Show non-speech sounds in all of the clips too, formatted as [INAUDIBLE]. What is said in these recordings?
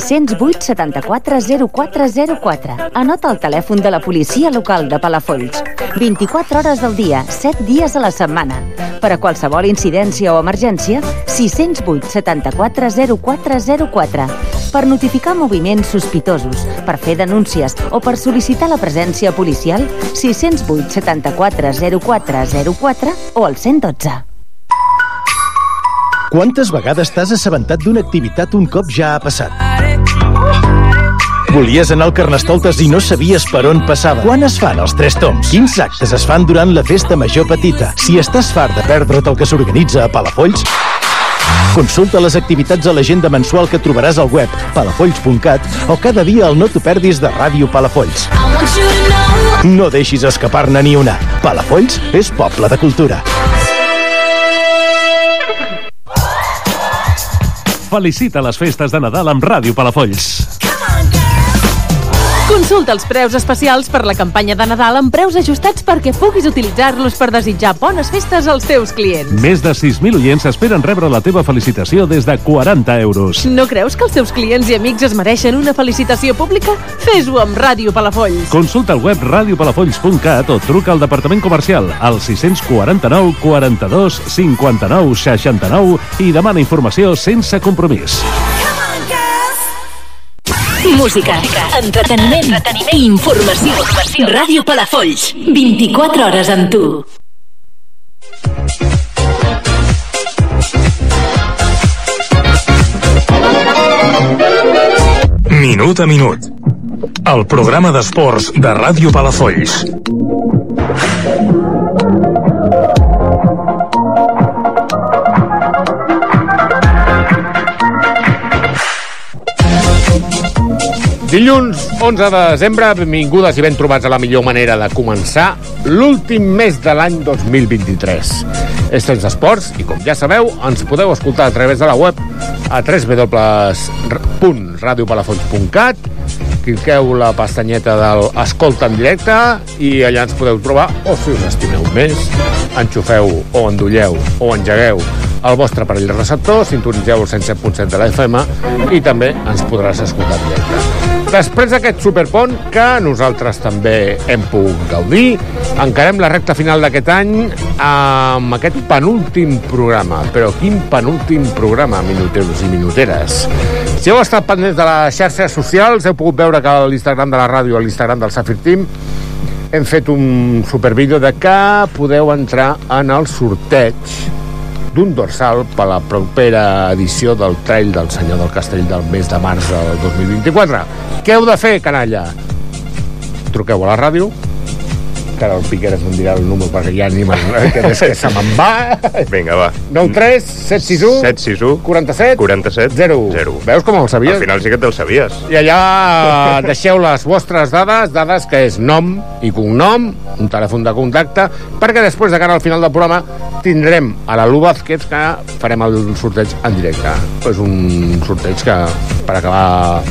608 74 0404. Anota el telèfon de la policia local de Palafolls. 24 hores del dia, 7 dies a la setmana. Per a qualsevol incidència o emergència, 608 74 0404. Per notificar moviments sospitosos, per fer denúncies o per sol·licitar la presència policial, 608 74 0404 o al 112. Quantes vegades t'has assabentat d'una activitat un cop ja ha passat? Volies anar al Carnestoltes i no sabies per on passava. Quan es fan els tres toms? Quins actes es fan durant la festa major petita? Si estàs fart de perdre't el que s'organitza a Palafolls, Consulta les activitats a l'agenda mensual que trobaràs al web palafolls.cat o cada dia al No t'ho perdis de Ràdio Palafolls. No deixis escapar-ne ni una. Palafolls és poble de cultura. Felicita les festes de Nadal amb Ràdio Palafolls. Consulta els preus especials per la campanya de Nadal amb preus ajustats perquè puguis utilitzar-los per desitjar bones festes als teus clients. Més de 6.000 oients esperen rebre la teva felicitació des de 40 euros. No creus que els teus clients i amics es mereixen una felicitació pública? Fes-ho amb Ràdio Palafolls. Consulta el web radiopalafolls.cat o truca al departament comercial al 649 42 59 69 i demana informació sense compromís. Música, entreteniment, entreteniment i informació. informació. Ràdio Palafolls, 24 hores amb tu. Minut a minut. El programa d'esports de Ràdio Palafolls. Dilluns 11 de desembre, benvingudes i ben trobats a la millor manera de començar l'últim mes de l'any 2023. És temps d'esports i, com ja sabeu, ens podeu escoltar a través de la web a www.radiopalafons.cat cliqueu la pestanyeta del Escolta en directe i allà ens podeu trobar o si us estimeu més, enxufeu o endolleu o engegueu el vostre parell receptor, sintonitzeu el 107.7 de la FM i també ens podràs escoltar en directe. Després d'aquest superpont, que nosaltres també hem pogut gaudir, encarem la recta final d'aquest any amb aquest penúltim programa. Però quin penúltim programa, minuteros i minuteres. Si heu estat pendents de les xarxes socials, heu pogut veure que a l'Instagram de la ràdio, a l'Instagram del Safir Team, hem fet un supervídeo de que podeu entrar en el sorteig d'un dorsal per la propera edició del Trail del Senyor del Castell del mes de març del 2024. Què heu de fer, canalla? Truqueu a la ràdio, que ara el Piqueres em dirà el número perquè ja ni me'n... que és que se me'n va. Vinga, va. 9 3 7 6 1 761 47 47 0. 0. Veus com el sabies? Al final sí que te'l sabies. I allà deixeu les vostres dades, dades que és nom i cognom, un telèfon de contacte, perquè després de cara al final del programa tindrem a la Lu Vázquez que farem el sorteig en directe. És un sorteig que per acabar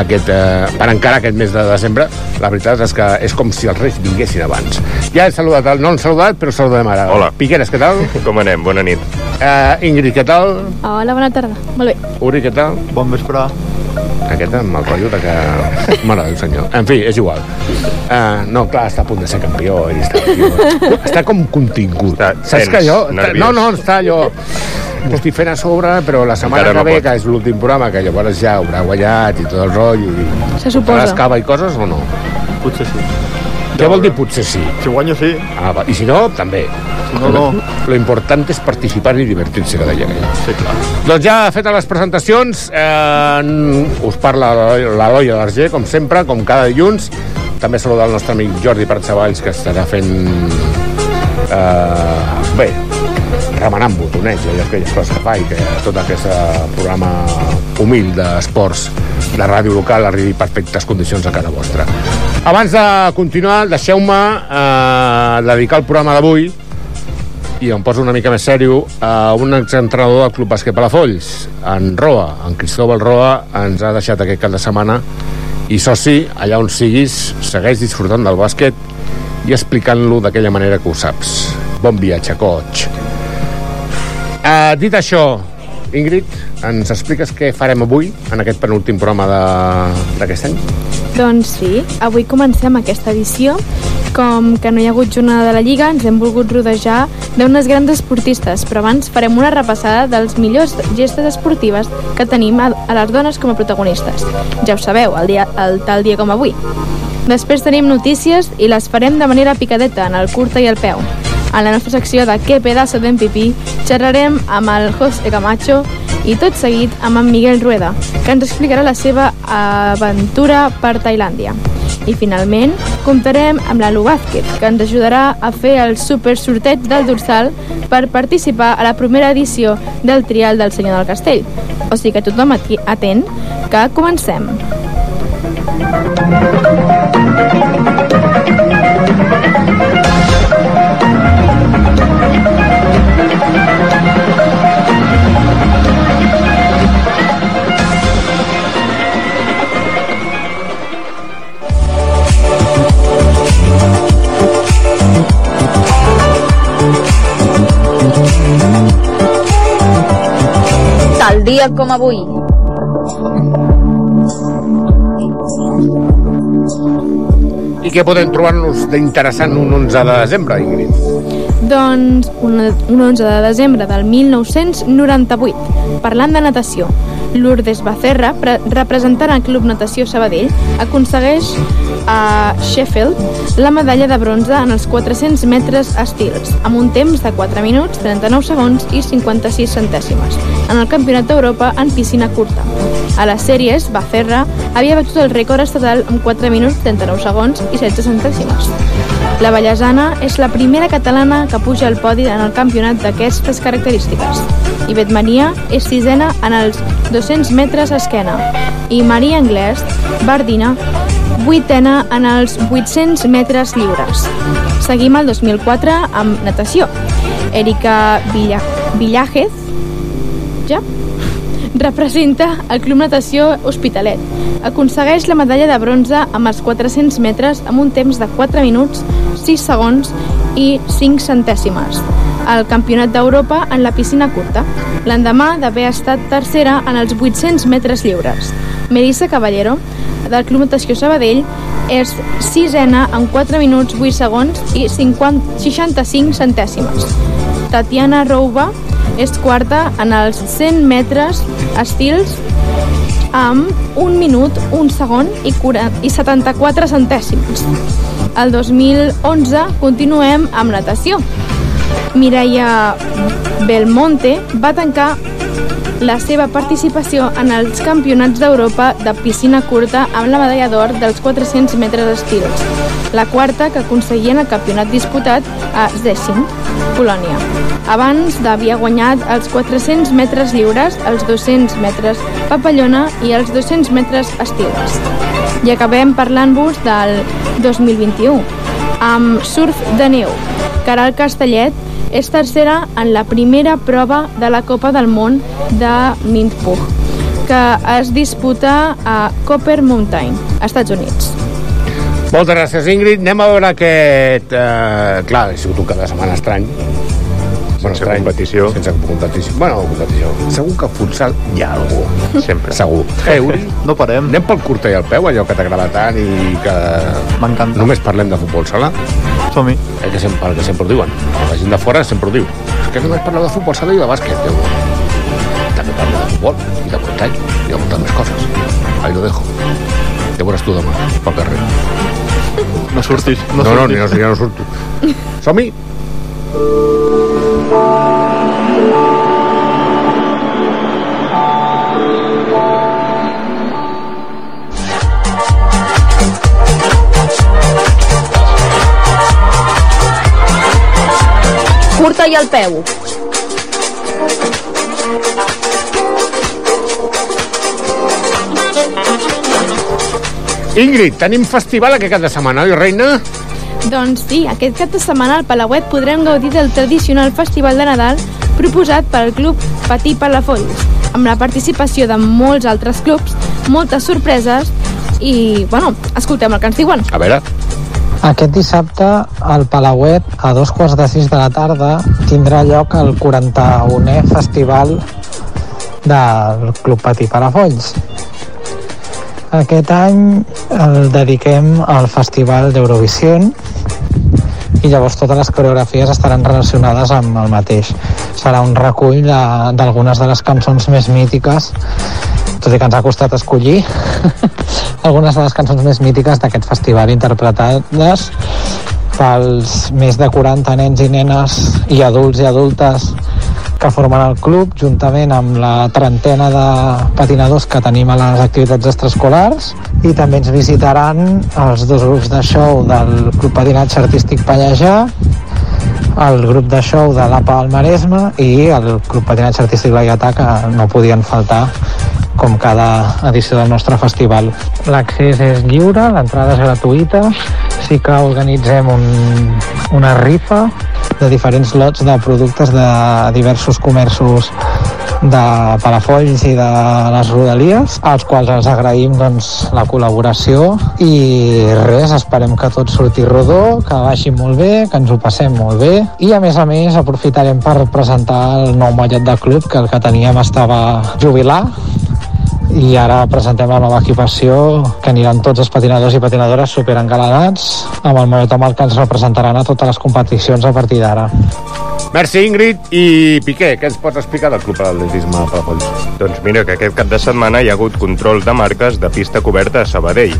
aquest, eh, per encara aquest mes de desembre, la veritat és que és com si els reis vinguessin abans. Ja he saludat, el, no l'he saludat, però saludem ara. Hola. Piqueres, què tal? [LAUGHS] Com anem? Bona nit. Uh, Ingrid, què tal? Hola, bona tarda. Molt bé. Uri, què tal? Bon vespre. Aquest amb el rotllo de que... Mare del senyor. En fi, és igual. Uh, no, clar, està a punt de ser campió. I està, tio, [LAUGHS] està com contingut. Està Saps tens, que jo... nerviós. No, no, està allò... M'ho estic fent a sobre, però la setmana Encara no que ve, pot. que és l'últim programa, que llavors ja haurà guanyat i tot el rotllo, i Se suposa. faràs cava i coses o no? Potser sí. Què vol dir potser sí? Si guanyo, sí. Ah, va. I si no, també. Si no, no. Lo important és participar i divertir-se, que deia aquell. Sí, clar. Doncs ja fetes les presentacions, eh, us parla l'Eloi Alarger, com sempre, com cada dilluns. També saludar el nostre amic Jordi Pratsavalls, que estarà fent... Eh, bé, remenant botonets i aquelles coses que fa i que tot aquest eh, programa humil d'esports de ràdio local arribi a perfectes condicions a casa vostra. Abans de continuar, deixeu-me eh, dedicar el programa d'avui i em poso una mica més sèrio a un exentrenador del Club Bàsquet Palafolls, en Roa, en Cristóbal Roa, ens ha deixat aquest cap de setmana i soci, allà on siguis, segueix disfrutant del bàsquet i explicant-lo d'aquella manera que ho saps. Bon viatge, coach. Uh, dit això, Ingrid, ens expliques què farem avui, en aquest penúltim programa d'aquest any? Doncs sí, avui comencem aquesta edició. Com que no hi ha hagut jornada de la Lliga, ens hem volgut rodejar d'unes grans esportistes, però abans farem una repassada dels millors gestes esportives que tenim a les dones com a protagonistes. Ja ho sabeu, el, dia, el tal dia com avui. Després tenim notícies i les farem de manera picadeta, en el curta i el peu. En la nostra secció de Què pedazo d'MPP xerrarem amb el José Camacho i tot seguit amb en Miguel Rueda, que ens explicarà la seva aventura per Tailàndia. I finalment comptarem amb la Lu Vázquez, que ens ajudarà a fer el super sorteig del dorsal per participar a la primera edició del Trial del Senyor del Castell. O sigui que tothom atent, que comencem. Dia com avui. I què podem trobar-nos d'interessant un 11 de desembre, Ingrid? Doncs un, un 11 de desembre del 1998, parlant de natació, Lourdes Bacerra, pre representant el Club Natació Sabadell, aconsegueix a Sheffield la medalla de bronze en els 400 metres estils, amb un temps de 4 minuts, 39 segons i 56 centèsimes, en el Campionat d'Europa en piscina curta. A les sèries, Bacerra havia batut el rècord estatal amb 4 minuts, 39 segons i 16 centèsimes. La Vallesana és la primera catalana que puja al podi en el campionat d'aquestes característiques. Ivet Maria és sisena en els 200 metres esquena i Maria Anglès, Bardina, vuitena en els 800 metres lliures. Seguim el 2004 amb natació. Erika Villa Villájez, ja? representa el Club Natació Hospitalet. Aconsegueix la medalla de bronze amb els 400 metres amb un temps de 4 minuts, 6 segons i 5 centèsimes al Campionat d'Europa en la piscina curta, l'endemà d'haver estat tercera en els 800 metres lliures. Melissa Caballero, del Club Natació Sabadell, és sisena en 4 minuts, 8 segons i 50, 65 centèsimes. Tatiana Rouba és quarta en els 100 metres estils amb 1 minut, 1 segon i, 40, i 74 centèsimes. El 2011 continuem amb natació. Mireia Belmonte va tancar la seva participació en els campionats d'Europa de piscina curta amb la medalla d'or dels 400 metres estils, la quarta que aconseguia en el campionat disputat a Zessin, Polònia. Abans d'haver guanyat els 400 metres lliures, els 200 metres papallona i els 200 metres estils. I acabem parlant-vos del 2021, amb surf de neu. Caral Castellet és tercera en la primera prova de la Copa del Món de Windhoek, que es disputa a Copper Mountain, Estats Units. Moltes gràcies, Ingrid. Anem a veure aquest... Eh, clar, ha sigut un cap de setmana estrany. Bueno, Sense competició. Sense competició. Bueno, competició. Segur que a futsal hi ha algú. Sempre. Segur. Eh, Uri, No parem. anem pel curta i el peu, allò que t'agrada tant i que M'encanta. només parlem de futbol sala. Som-hi. El que, sempre, el que sempre ho diuen. La gent de fora sempre ho diu. És que només parleu de futbol sala i de bàsquet. Déu. També parlo de futbol i de muntany i de moltes més coses. Ahí lo dejo. Ja veuràs tu demà, pel carrer. No surtis. No, no, no, surtis. no, ja no surto. Som-hi? Curta i al peu. Ingrid, tenim festival aquest cap de setmana, oi, reina? Doncs sí, aquest cap de setmana al Palauet podrem gaudir del tradicional Festival de Nadal proposat pel Club Patí Palafolls, amb la participació de molts altres clubs, moltes sorpreses i, bueno, escoltem el que ens diuen. A veure. Aquest dissabte, al Palauet, a dos quarts de sis de la tarda, tindrà lloc el 41è Festival del Club Patí Palafolls. Aquest any el dediquem al Festival d'Eurovisió i llavors totes les coreografies estaran relacionades amb el mateix. Serà un recull d'algunes de, de les cançons més mítiques, tot i que ens ha costat escollir [LAUGHS] algunes de les cançons més mítiques d'aquest festival interpretades pels més de 40 nens i nenes i adults i adultes que formen el club, juntament amb la trentena de patinadors que tenim a les activitats extraescolars. I també ens visitaran els dos grups de show del Club Patinatge Artístic Pallejà el grup de show de l'APA al Maresme i el Club Patinatge Artístic Laietà que no podien faltar com cada edició del nostre festival. L'accés és lliure, l'entrada és gratuïta, sí que organitzem un, una rifa de diferents lots de productes de diversos comerços de Palafolls i de les Rodalies, als quals els agraïm doncs, la col·laboració. I res, esperem que tot surti rodó, que vagi molt bé, que ens ho passem molt bé. I a més a més aprofitarem per presentar el nou mallet de club que el que teníem estava jubilar i ara presentem la nova equipació que aniran tots els patinadors i patinadores super engalanats amb el mallet amb el que ens representaran a totes les competicions a partir d'ara. Merci, Ingrid. I Piqué, què ens pots explicar del Club Atletisme Palafolls? Doncs mira que aquest cap de setmana hi ha hagut control de marques de pista coberta a Sabadell.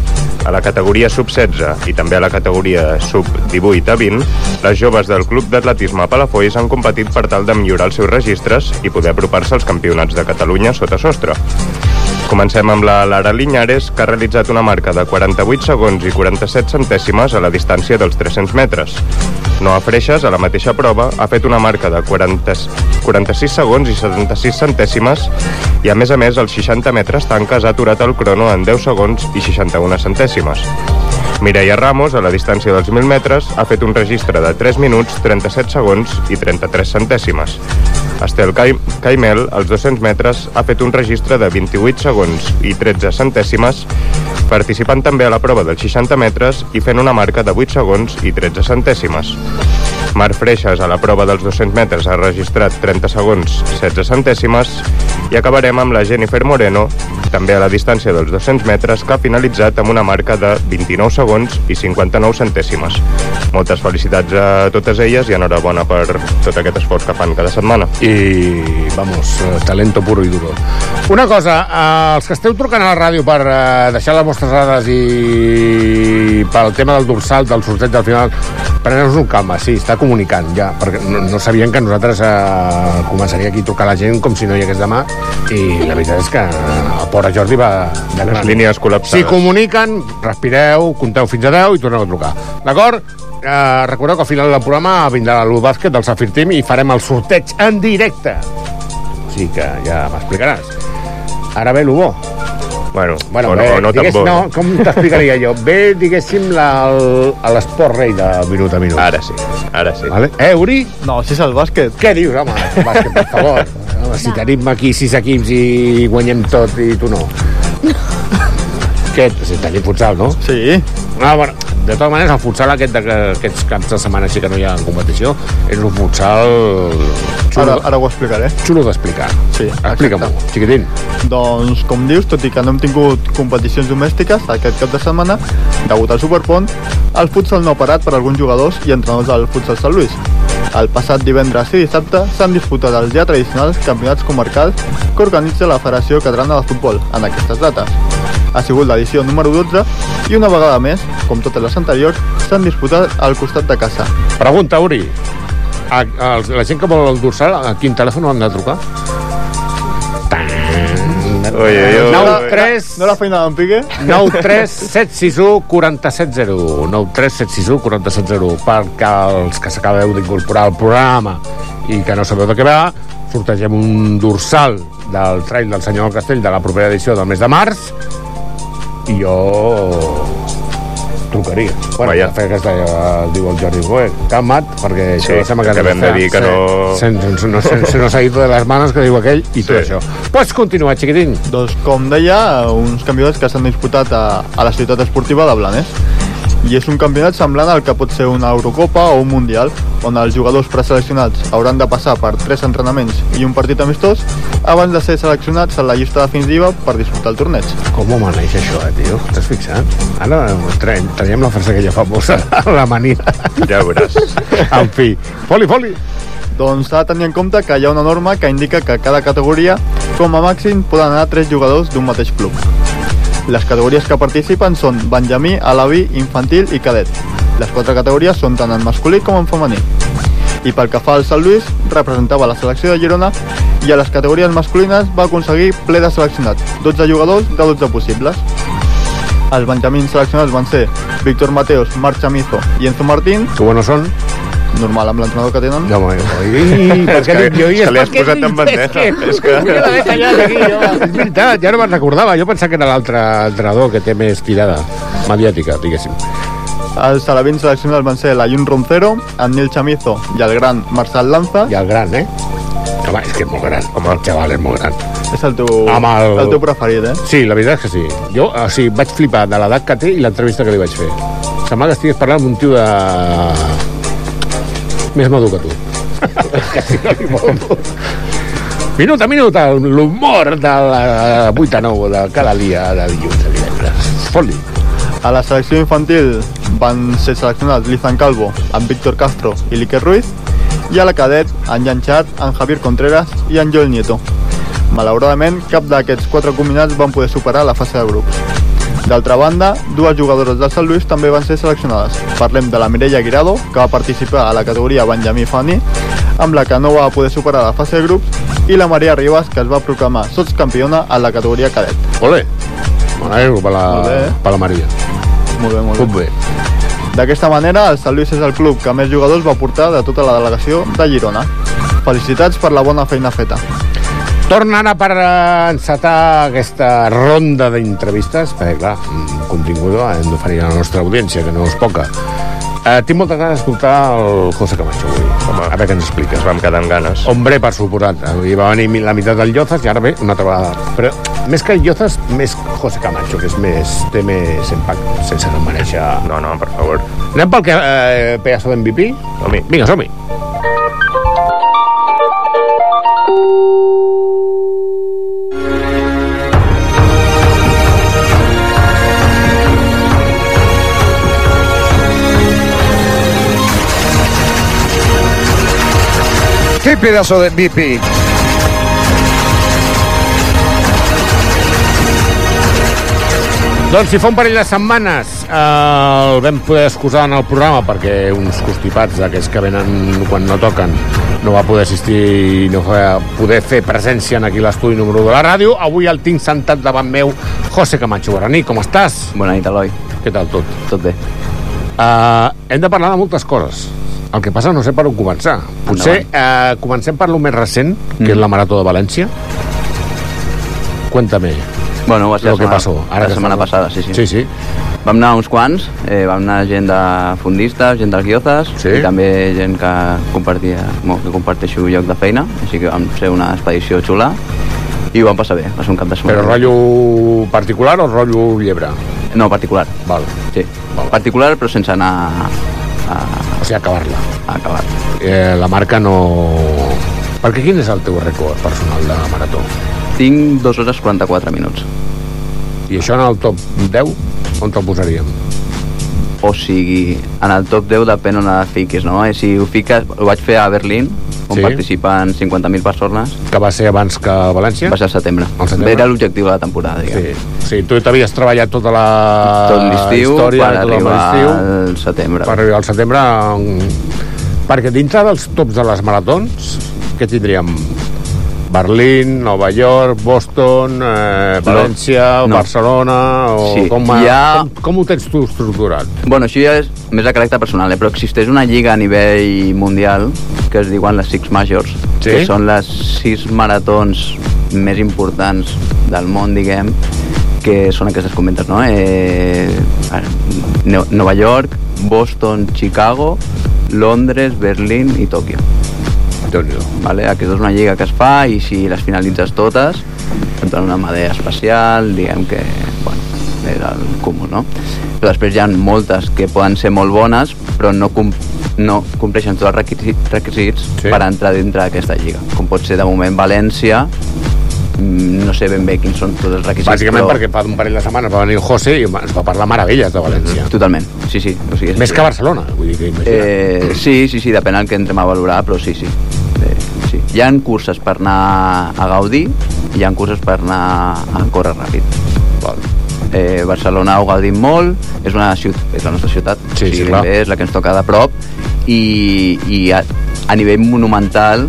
A la categoria sub-16 i també a la categoria sub-18 a 20, les joves del Club d'Atletisme Palafolls han competit per tal de millorar els seus registres i poder apropar-se als campionats de Catalunya sota sostre. Comencem amb la Lara Linyares, que ha realitzat una marca de 48 segons i 47 centèsimes a la distància dels 300 metres. Noa Freixas, a la mateixa prova, ha fet una marca de 40, 46 segons i 76 centèsimes i, a més a més, als 60 metres tanques ha aturat el crono en 10 segons i 61 centèsimes. Mireia Ramos, a la distància dels 1.000 metres, ha fet un registre de 3 minuts, 37 segons i 33 centèsimes. Estel Cai- Caimel, als 200 metres, ha fet un registre de 28 segons i 13 centèsimes, participant també a la prova dels 60 metres i fent una marca de 8 segons i 13 centèsimes. Marc Freixas, a la prova dels 200 metres, ha registrat 30 segons 16 centèsimes i acabarem amb la Jennifer Moreno, també a la distància dels 200 metres, que ha finalitzat amb una marca de 29 segons i 59 centèsimes. Moltes felicitats a totes elles i enhorabona per tot aquest esforç que fan cada setmana. I, vamos, eh, talento puro i duro. Una cosa, eh, els que esteu trucant a la ràdio per eh, deixar les vostres dades i pel tema del dorsal, del sorteig del final, preneu-vos un calma, sí, està comunicant ja, perquè no, no sabien que nosaltres eh, començaria aquí a trucar a la gent com si no hi hagués demà i la veritat és que el pobre Jordi va de. Les línies col·lapsades. Si comuniquen, respireu, compteu fins a 10 i torneu a trucar. D'acord? Eh, recordeu que al final del programa vindrà l'U bàsquet del Safir Team i farem el sorteig en directe. Sigui que ja m'explicaràs. Ara ve l'U bo. Bueno, bueno o no- bé, no tan digués- bo. no, com t'explicaria jo? Ve, diguéssim, el- l'esport rei de minut a minut. Ara sí, ara sí. Vale? Eh, Uri? No, si és el bàsquet. Què dius, home? Bàsquet, per favor. Home, si tenim aquí sis equips i guanyem tot i tu no. Què? Si tenim futsal, no? Sí. Ah, bueno, de totes maneres, el futsal aquest de, aquests caps de setmana així que no hi ha competició és un futsal Ara, ara ho explicaré. xulo d'explicar. Sí, Explica-m'ho, xiquitín. Doncs, com dius, tot i que no hem tingut competicions domèstiques aquest cap de setmana, degut al Superpont, el futsal no ha parat per alguns jugadors i entrenadors del futsal Sant Lluís. El passat divendres i dissabte s'han disputat els ja tradicionals campionats comarcals que organitza la Federació Catalana de Futbol en aquestes dates. Ha sigut l'edició número 12 i una vegada més, com totes les anteriors, s'han disputat al costat de casa. Pregunta, Uri. A, a, la gent que vol el dorsal, a quin telèfon han de trucar? Ui, ui, ui. 9 3 No la feina d'en Piqué? 9 3 7 6 1 47 0 9 3 7 6 1 47 0 perquè els que s'acabeu d'incorporar al programa i que no sabeu de què va sortegem un dorsal del trail del senyor del Castell de la propera edició del mes de març i jo trucaria. Bueno, Vaja. de fet, aquesta ja diu el Jordi Boer. Calma't, perquè Sí, això sembla que... acabem de dir que no- Se, se, no, se, se nos ha ido de les manos, que diu aquell, i tot Sí. això. Pots continuar, xiquitín. Doncs, com deia, uns campionats que s'han disputat a, a la ciutat esportiva de Blanes. I és un campionat semblant al que pot ser una Eurocopa o un Mundial, on els jugadors preseleccionats hauran de passar per tres entrenaments i un partit amistós abans de ser seleccionats en la llista definitiva per disputar el torneig. Com ho maneix això, eh, tio? T'has fixat? Ara traiem, traiem la frase aquella famosa, la mania. Ja ho veuràs. [LAUGHS] En fi, foli, foli. Doncs s'ha de tenir en compte que hi ha una norma que indica que cada categoria, com a màxim, poden anar tres jugadors d'un mateix club. Les categories que participen són Benjamí, Alaví, Infantil i Cadet. Les quatre categories són tant en masculí com en femení. I pel que fa al Sant Lluís, representava la selecció de Girona i a les categories masculines va aconseguir ple de seleccionats, 12 jugadors de 12 possibles. Els benjamins seleccionats van ser Víctor Mateos, Marc Chamizo i Enzo Martín. Que buenos són? Normal, amb l'entrenador que tenen. No, oi, per què dic jo? I que li has posat en bandeja. És que, [LAUGHS] És que-. [LAUGHS] És veritat, ja no me'n recordava. Jo pensava que era l'altre entrenador que té més tirada mediàtica, diguéssim. Els alevins seleccionats van ser la Jun Roncero, en Nil Chamizo i el gran Marçal Lanza. I el gran, eh? Home, és que és molt gran. Home, el xaval és molt gran. És el teu, el... el teu preferit, eh? Sí, la veritat és que sí. Jo, o sigui, vaig flipar de l'edat que té i l'entrevista que li vaig fer. Sembla que estigués parlant amb un tio de... més madur que tu. Minut a minut, l'humor de la 8 a 9 de cada dia de dilluns a divendres. Foli. A la selecció infantil van ser seleccionats Lizan Calvo, en Víctor Castro i Lique Ruiz, i a la cadet, en Jan Chat, en Javier Contreras i en Joel Nieto. Malauradament, cap d'aquests quatre combinats van poder superar la fase de grups. D'altra banda, dues jugadores del Sant Lluís també van ser seleccionades. Parlem de la Mireia Guirado, que va participar a la categoria Benjamí Fanny, amb la que no va poder superar la fase de grups, i la Maria Ribas, que es va proclamar sotscampiona a la categoria cadet. Ole. M'alegro per la, per la Maria. Molt bé, molt bé. D'aquesta manera, el Sant Lluís és el club que més jugadors va portar de tota la delegació de Girona. Felicitats per la bona feina feta. Torna ara per eh, encetar aquesta ronda d'entrevistes, perquè, clar, mm, contingut hem d'oferir a la nostra audiència, que no és poca. Eh, tinc moltes ganes d'escoltar el José Camacho avui. Home, a veure què ens expliques. Vam quedar amb ganes. Hombre, per suposat. Avui va venir la meitat del Llozas i ara ve una altra vegada. Però més que el Llozas, més José Camacho, que és més, té més impacte, sense em mereixi... No, no, per favor. Anem pel que eh, pedazo d'MVP? Som-hi. Vinga, som-hi. ¡Qué pedazo de MVP! Doncs si fa un parell de setmanes eh, el vam poder excusar en el programa perquè uns constipats d'aquests que venen quan no toquen no va poder assistir i no va poder fer presència en aquí l'estudi número 1 de la ràdio. Avui el tinc sentat davant meu José Camacho Guaraní. Com estàs? Bona nit, Eloi. Què tal tot? Tot bé. Uh, hem de parlar de moltes coses. El que passa no sé per on començar. Potser uh, comencem per lo més recent, que Mm. és la Marató de València. Cuéntame. Bueno, va ser Lo la que setmana, pasó. Ara la que setmana passada, sí, sí. Sí, sí. Vam anar uns quants, eh, vam anar gent de fundistes, gent dels guiozes Sí. i també gent que compartia, bueno, que comparteixo lloc de feina, així que vam ser una expedició xula i ho vam passar bé, va ser un cap de setmana. Però rotllo particular o rotllo llebre? No, particular. Val. Sí, particular però sense anar a... Sigui, acabar-la. Acabar. Eh, la marca no... Perquè quin és el teu rècord personal de marató? Tinc 2 hores 44 minuts. I això en el top 10? On te'l posaríem? O sigui, en el top 10 depèn on et fiquis, no? Eh, Si ho fiques, ho vaig fer a Berlín, on Sí. participen 50.000 persones. Que va ser abans que València? Va ser al setembre. Al setembre? Era l'objectiu de la temporada, diguem. Sí. sí, tu t'havies treballat tota la Tot història, per tot el arribar al setembre. Per arribar al setembre... Perquè dintre dels tops de les maratons, què tindríem? Berlín, Nova York, Boston, eh, València, No. Barcelona... O Sí, com, hi ha- com, com ho tens tu estructurat? Bueno, això ja és més de caràcter personal, eh? però existeix una lliga a nivell mundial que es diuen les Six Majors, Sí? que són les sis maratons més importants del món, diguem, que són aquestes que comentes, no? Eh, No- Nova York, Boston, Chicago, Londres, Berlín i Tòquio. Vale? Aquesta és una lliga que es fa i si les finalitzes totes et donen una medalla especial, diguem que bueno, és el cúmul, no? però després hi ha moltes que poden ser molt bones però no, com, no compleixen tots els requisits, requisits sí. per entrar dintre d'aquesta lliga com pot ser de moment València mm, no sé ben bé quins són tots els requisits Bàsicament però... perquè fa un parell de setmanes va venir el José i ens va parlar meravelles de València. Totalment, sí, sí. O sigui, és, Més que Barcelona, vull dir que imagina. Eh, sí, sí, sí, depèn del que entrem a valorar, però sí, sí. Sí. Hi ha curses per anar a gaudir i hi ha curses per anar a córrer ràpid. Val. Eh, Barcelona ho gaudim molt, és, una ciutat, és la nostra ciutat, Sí, o sigui, sí, clar. és la que ens toca de prop, i, i a, a nivell monumental,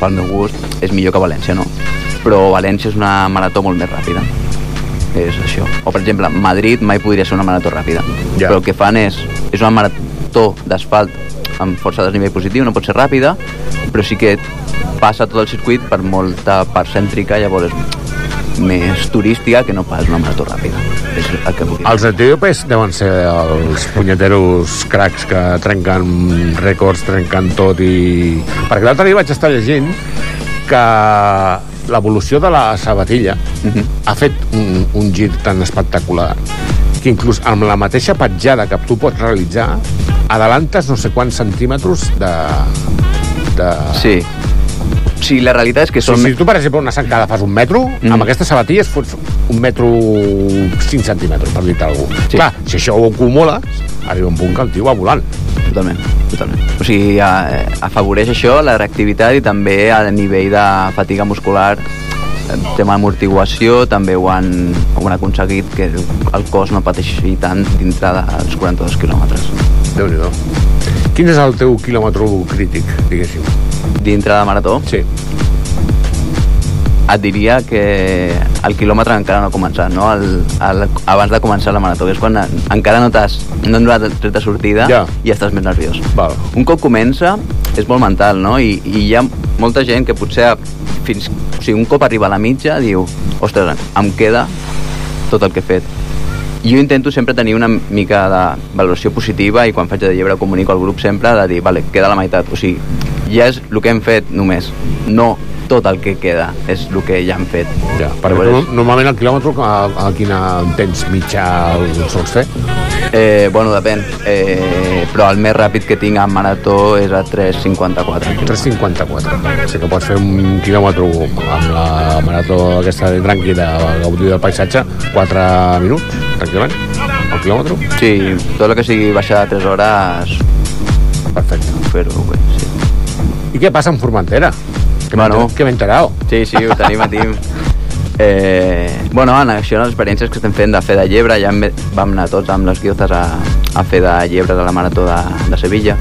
pel meu gust, és millor que València, no? Però València és una marató molt més ràpida és això. O, per exemple, Madrid mai podria ser una marató ràpida. Ja. Però el que fan és... És una marató d'asfalt amb força desnivell positiu, no pot ser ràpida, però sí que passa tot el circuit per molta part cèntrica, llavors és més turística que no pas una marató ràpida. És el que vull dir. Els etíopes deuen ser els punyeteros cracs que trenquen rècords, trenquen tot i... Perquè l'altre dia vaig estar llegint que l'evolució de la sabatilla ha fet un, un gir tan espectacular que inclús amb la mateixa petjada que tu pots realitzar adelantes no sé quants centímetres de... de... Sí. Sí, la realitat és que Sí, són... si tu, per exemple, una zancada fas un metro, mm. amb aquestes sabatilles fots un metro 5 centímetres, per dir-te cosa. Sí. Clar, si això ho acumules, arriba un punt que el tio va volant. Totalment, totalment. O sigui, a, afavoreix això, la reactivitat i també a nivell de fatiga muscular el tema d'amortiguació també ho han, ho han aconseguit que el, cos no pateixi tant dintre dels 42 quilòmetres. déu nhi Quin és el teu quilòmetre crític, diguéssim? Dintre de marató? Sí. Et diria que el quilòmetre encara no ha començat, no? El, el, abans de començar la marató, és quan encara no t'has no donat el tret de sortida Ja. i estàs més nerviós. Val. Un cop comença, és molt mental, no? I, i hi ha molta gent que potser fins, o sigui, un cop arriba a la mitja diu ostres, em queda tot el que he fet. Jo intento sempre tenir una mica de valoració positiva i quan faig de llebre comunico al grup sempre de dir, vale, queda la meitat. O sigui, ja és el que hem fet només, no tot el que queda, és el que ja hem fet. Ja, perquè tu, normalment el quilòmetre a, a quina temps mitjà el sols fer? Eh, bueno, depèn. Eh, però el més ràpid que tinc en marató és a 3.54. 3.54. O sigui que pots fer un quilòmetre amb la marató aquesta de tranquil·la, gaudir del paisatge, 4 minuts, tranquil·lament, el quilòmetre. Sí, tot el que sigui baixar de 3 hores... Perfecte. Fer-ho bé, sí. I què passa amb Formentera? Que Bueno. que m'he enterat. Sí, sí, ho tenim a team. Eh, bueno, en això, les experiències que estem fent de fer de llebre, ja vam anar tots amb les guiozes a, a fer de llebre de la Marató de, de Sevilla.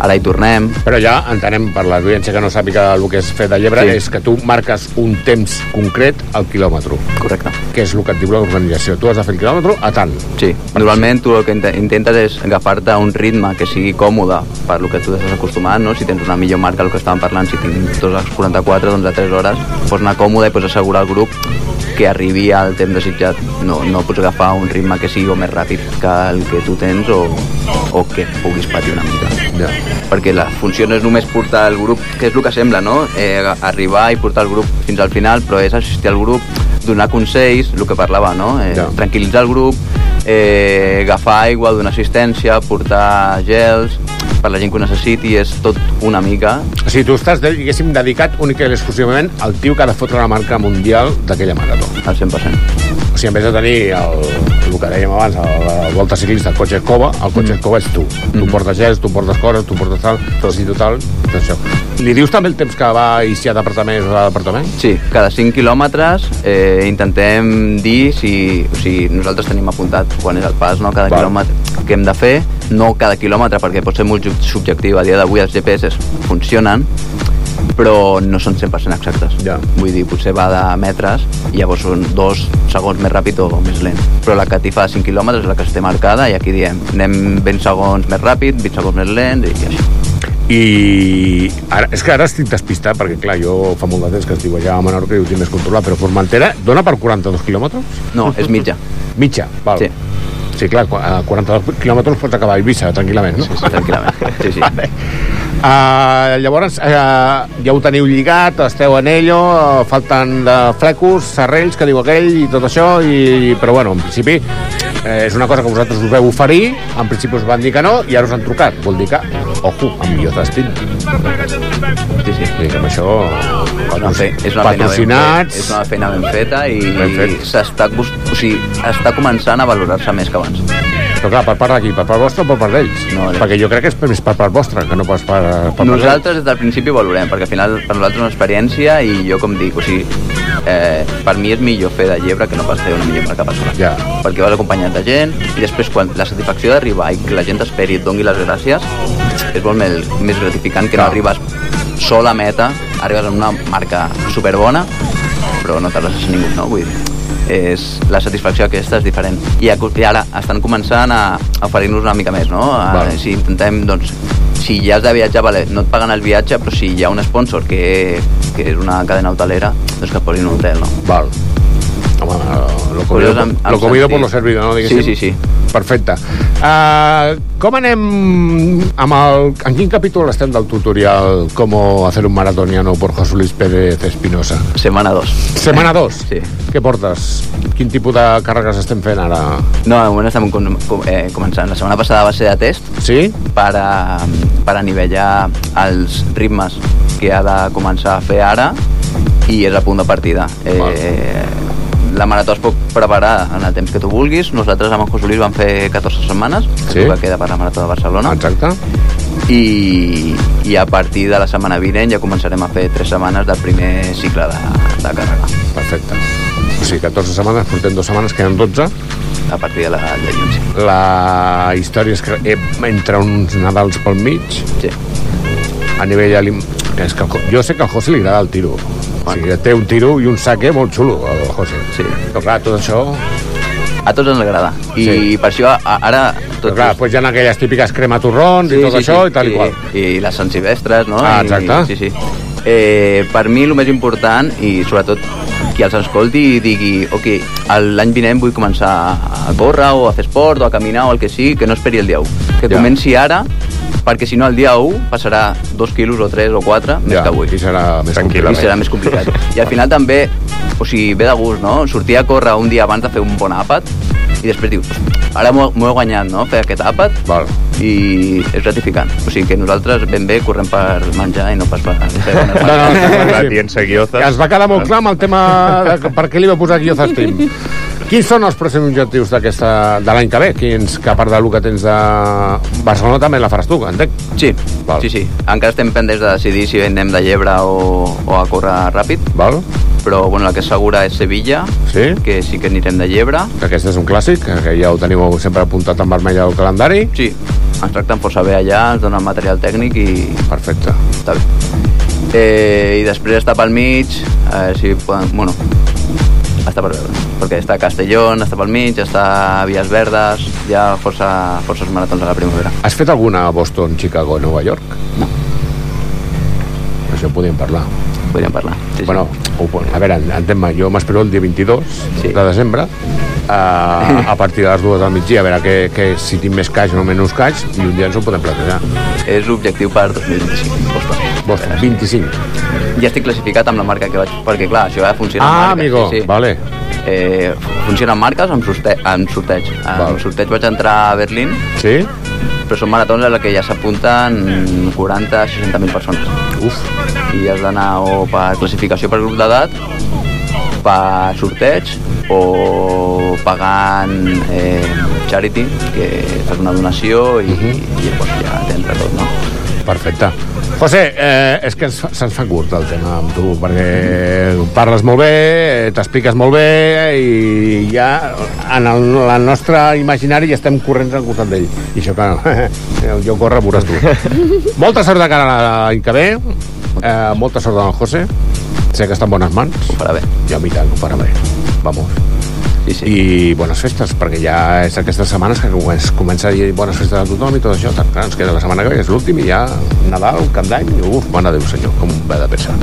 Ara hi tornem. Però ja entenem, per l'audiència que no sàpiga el que és fer de llebre, Sí. és que tu marques un temps concret al quilòmetre. Correcte. Que és el que et diu l'organització. Tu has de fer el quilòmetre a tant. Sí, normalment tu el que inte- intentes és agafar-te un ritme que sigui còmode per lo que tu estàs acostumat, no? Si tens una millor marca, el que estàvem parlant, si tinc 2 hores 44, doncs a 3 hores, pots anar còmode i pots assegurar al grup que arribi al temps desitjat. No, no pots agafar un ritme que sigui o més ràpid que el que tu tens o, o que puguis patir una mica. Ja. Perquè la funció no és només portar el grup, que és el que sembla, no? Eh, arribar i portar el grup fins al final, però és assistir al grup, donar consells, el que parlava, no? Eh, Ja. Tranquil·litzar el grup, eh, agafar aigua, donar assistència, portar gels, per la gent que ho necessiti, és tot una mica. O sigui, tu estàs, diguéssim, dedicat únicament i exclusivament al tio que ha de fotre la marca mundial d'aquella marató. Al 100%. O sigui, en vez de tenir el, el que dèiem abans, el, la volta ciclista, el cotxe escova, el cotxe escova ets tu. Tu portes gels, tu portes coses, tu portes tal, tot i total, tot això. Li dius també el temps que va i si ha d'apartament o d'apartament? Sí, cada 5 quilòmetres eh, intentem dir si... O sigui, nosaltres tenim apuntat quan és el pas, no? Cada Val. quilòmetre que hem de fer, no cada quilòmetre, perquè pot ser molt subjectiu. A dia d'avui els GPS funcionen, però no són 100% exactes. Ja. Vull dir, potser va de metres i llavors són dos segons més ràpid o més lent. Però la catifa de 5 quilòmetres és la que es té marcada i aquí diem, anem 20 segons més ràpid, 20 segons més lent i així. I ara, és que ara estic despistat, perquè clar, jo fa molt de temps que estic allà a Menorca i ho tinc més controlat, però Formentera dona per 42 quilòmetres? No, és mitja. Mitja, val. Sí. Sí, clar, a 42 quilòmetres pots acabar a Eivissa, tranquil·lament, no? Sí, sí, tranquil·lament. [LAUGHS] Sí, sí. Vale. Uh, llavors, uh, ja ho teniu lligat, esteu en ello, uh, falten de flecos, serrells, que diu aquell, i tot això, i, però bueno, en principi eh, és una cosa que vosaltres us veu oferir, en principi us van dir que no, i ara us han trucat. Vol dir que, ojo, amb millor destí. Sí, sí. Vull dir que amb això... Una fe, és una feina ben, patrocinats... és una feina ben feta i Ben fet. s'està bus- o sigui, està començant a valorar-se més que abans. Però clar, per part d'aquí, per part vostra o per part d'ells? No, Perquè jo crec que és més per part vostra, que no pas per, per Nosaltres des del principi valorem, perquè al final per nosaltres és una experiència i jo com dic, o sigui, eh, per mi és millor fer de llebre que no pas fer una millor marca personal. Ja. Perquè vas acompanyat de gent i després quan la satisfacció d'arribar i que la gent t'esperi i et doni les gràcies és molt més, més gratificant que no arribes sol a meta, arribes amb una marca superbona però no t'arrases a ningú, no? Vull dir, és, la satisfacció aquesta és diferent. I, i ara estan començant a, a oferir-nos una mica més, no? A, Val. si intentem, doncs, si ja has de viatjar, vale, no et paguen el viatge, però si hi ha un sponsor que, que és una cadena hotelera, doncs que et posin un hotel, no? Val. Home, lo comido, Coses amb- amb lo comido por lo servido, no? Diguéssim. Sí, sí, sí. Perfecte. Uh, com anem amb el... En quin capítol estem del tutorial Cómo hacer un maratoniano por José Luis Pérez Espinosa? Semana 2. Setmana 2? Sí. Què portes? Quin tipus de càrregues estem fent ara? No, de moment estem com, com, eh, començant. La setmana passada va ser de test sí? per, a, per anivellar els ritmes que ha de començar a fer ara i és a punt de partida. Eh, la marató es pot preparar en el temps que tu vulguis. Nosaltres amb en José Luis vam fer 14 setmanes, que Sí. que queda per la marató de Barcelona. Exacte. I, I a partir de la setmana vinent ja començarem a fer 3 setmanes del primer cicle de, de càrrega. Perfecte. O sigui, 14 setmanes, portem dues setmanes, queden 12. A partir de la de sí. La història és que entre uns Nadals pel mig, sí. a nivell. És que jo sé que al José li agrada el tiro. O sigui, té un tiro i un saque molt xulo, el José. Sí. Però clar, tot això... A tots ens agrada. I Sí. per això ara... Però clar, després hi ha aquelles típiques crema torrons i tot això i tal i qual. I, i les Sant Silvestres, no? Ah, I, exacte. sí, sí. Eh, per mi el més important, i sobretot qui els escolti i digui ok, l'any vinent vull començar a córrer o a fer esport o a caminar o el que sigui, que no esperi el dia 1. Que Ja. comenci ara, perquè si no el dia 1 passarà dos quilos o tres o quatre més Ja, que avui. i serà més I complicat. serà més complicat. I al final també, o sigui, ve de gust, no? Sortir a córrer un dia abans de fer un bon àpat i després dius, ara m'ho he guanyat, no?, fer aquest àpat Val. i és gratificant. O sigui que nosaltres ben bé correm per menjar i no pas per fer bones [LAUGHS] No, no, marques. no, Atiença guiozas. Ens va quedar molt clar amb el tema de per què li va posar Guioza Stream. Quins són els pròxims objectius d'aquesta de l'any que ve? Quins, que a part del que tens de Barcelona també la faràs tu, entenc? Sí, sí, sí. Encara estem pendents de decidir si anem de llebre o, o a córrer ràpid. Val. Però bueno, la que és segura és Sevilla, sí? que sí que anirem de llebre. Que aquest és un clàssic, que ja ho teniu sempre apuntat en vermell al calendari. Sí, ens tracten força bé allà, ens donen material tècnic i... Perfecte. Està bé. Eh, I després està pel mig, a veure si poden... Bueno, està per veure, perquè està Castelló, està pel mig, està Vies Verdes, hi ha força, forces maratons a la primavera. Has fet alguna a Boston, Chicago, Nova York? No. Això en podíem parlar. Podríem parlar. Sí, bueno, ho, a veure, entén-me, jo m'espero el dia 22 sí. de desembre a, a partir de les dues del migdia, a veure que, que si tinc més caix o menys caix, i un dia ens ho podem plantejar. És l'objectiu per 2025, Boston. Boston, 25. Ja estic classificat amb la marca que vaig... Perquè, clar, això ja funciona Ah, amb marques. amigo, sí, sí. vale. Eh, funciona amb marques o amb, sorte amb sorteig? Amb sorteig vaig entrar a Berlín. Sí? Però són maratons a la que ja s'apunten 40-60.000 persones. Uf. I has d'anar o per classificació per grup d'edat, per sorteig o pagant eh, charity, que fas una donació i, Mhm. i llavors ja t'entra tot, no? Perfecte. José, eh, és que se'ns fa curt el tema amb tu, perquè parles molt bé, eh, t'expliques molt bé i ja en el, el nostre imaginari ja estem corrents al costat d'ell. I això que [LAUGHS] jo corre, veuràs tu. [LAUGHS] molta sort de cara l'any que ve, eh, molta sort del José, sé que està en bones mans. Ho farà bé. Ja, i tant, ho farà bé. Vamos. Sí, sí. I bones festes, perquè ja és aquestes setmanes que es comença a dir bones festes a tothom i tot això. Tant, clar, ens queda la setmana que ve, és l'últim, i ja Nadal, Cap d'Any, i uf, mare Déu senyor, com va de pensar.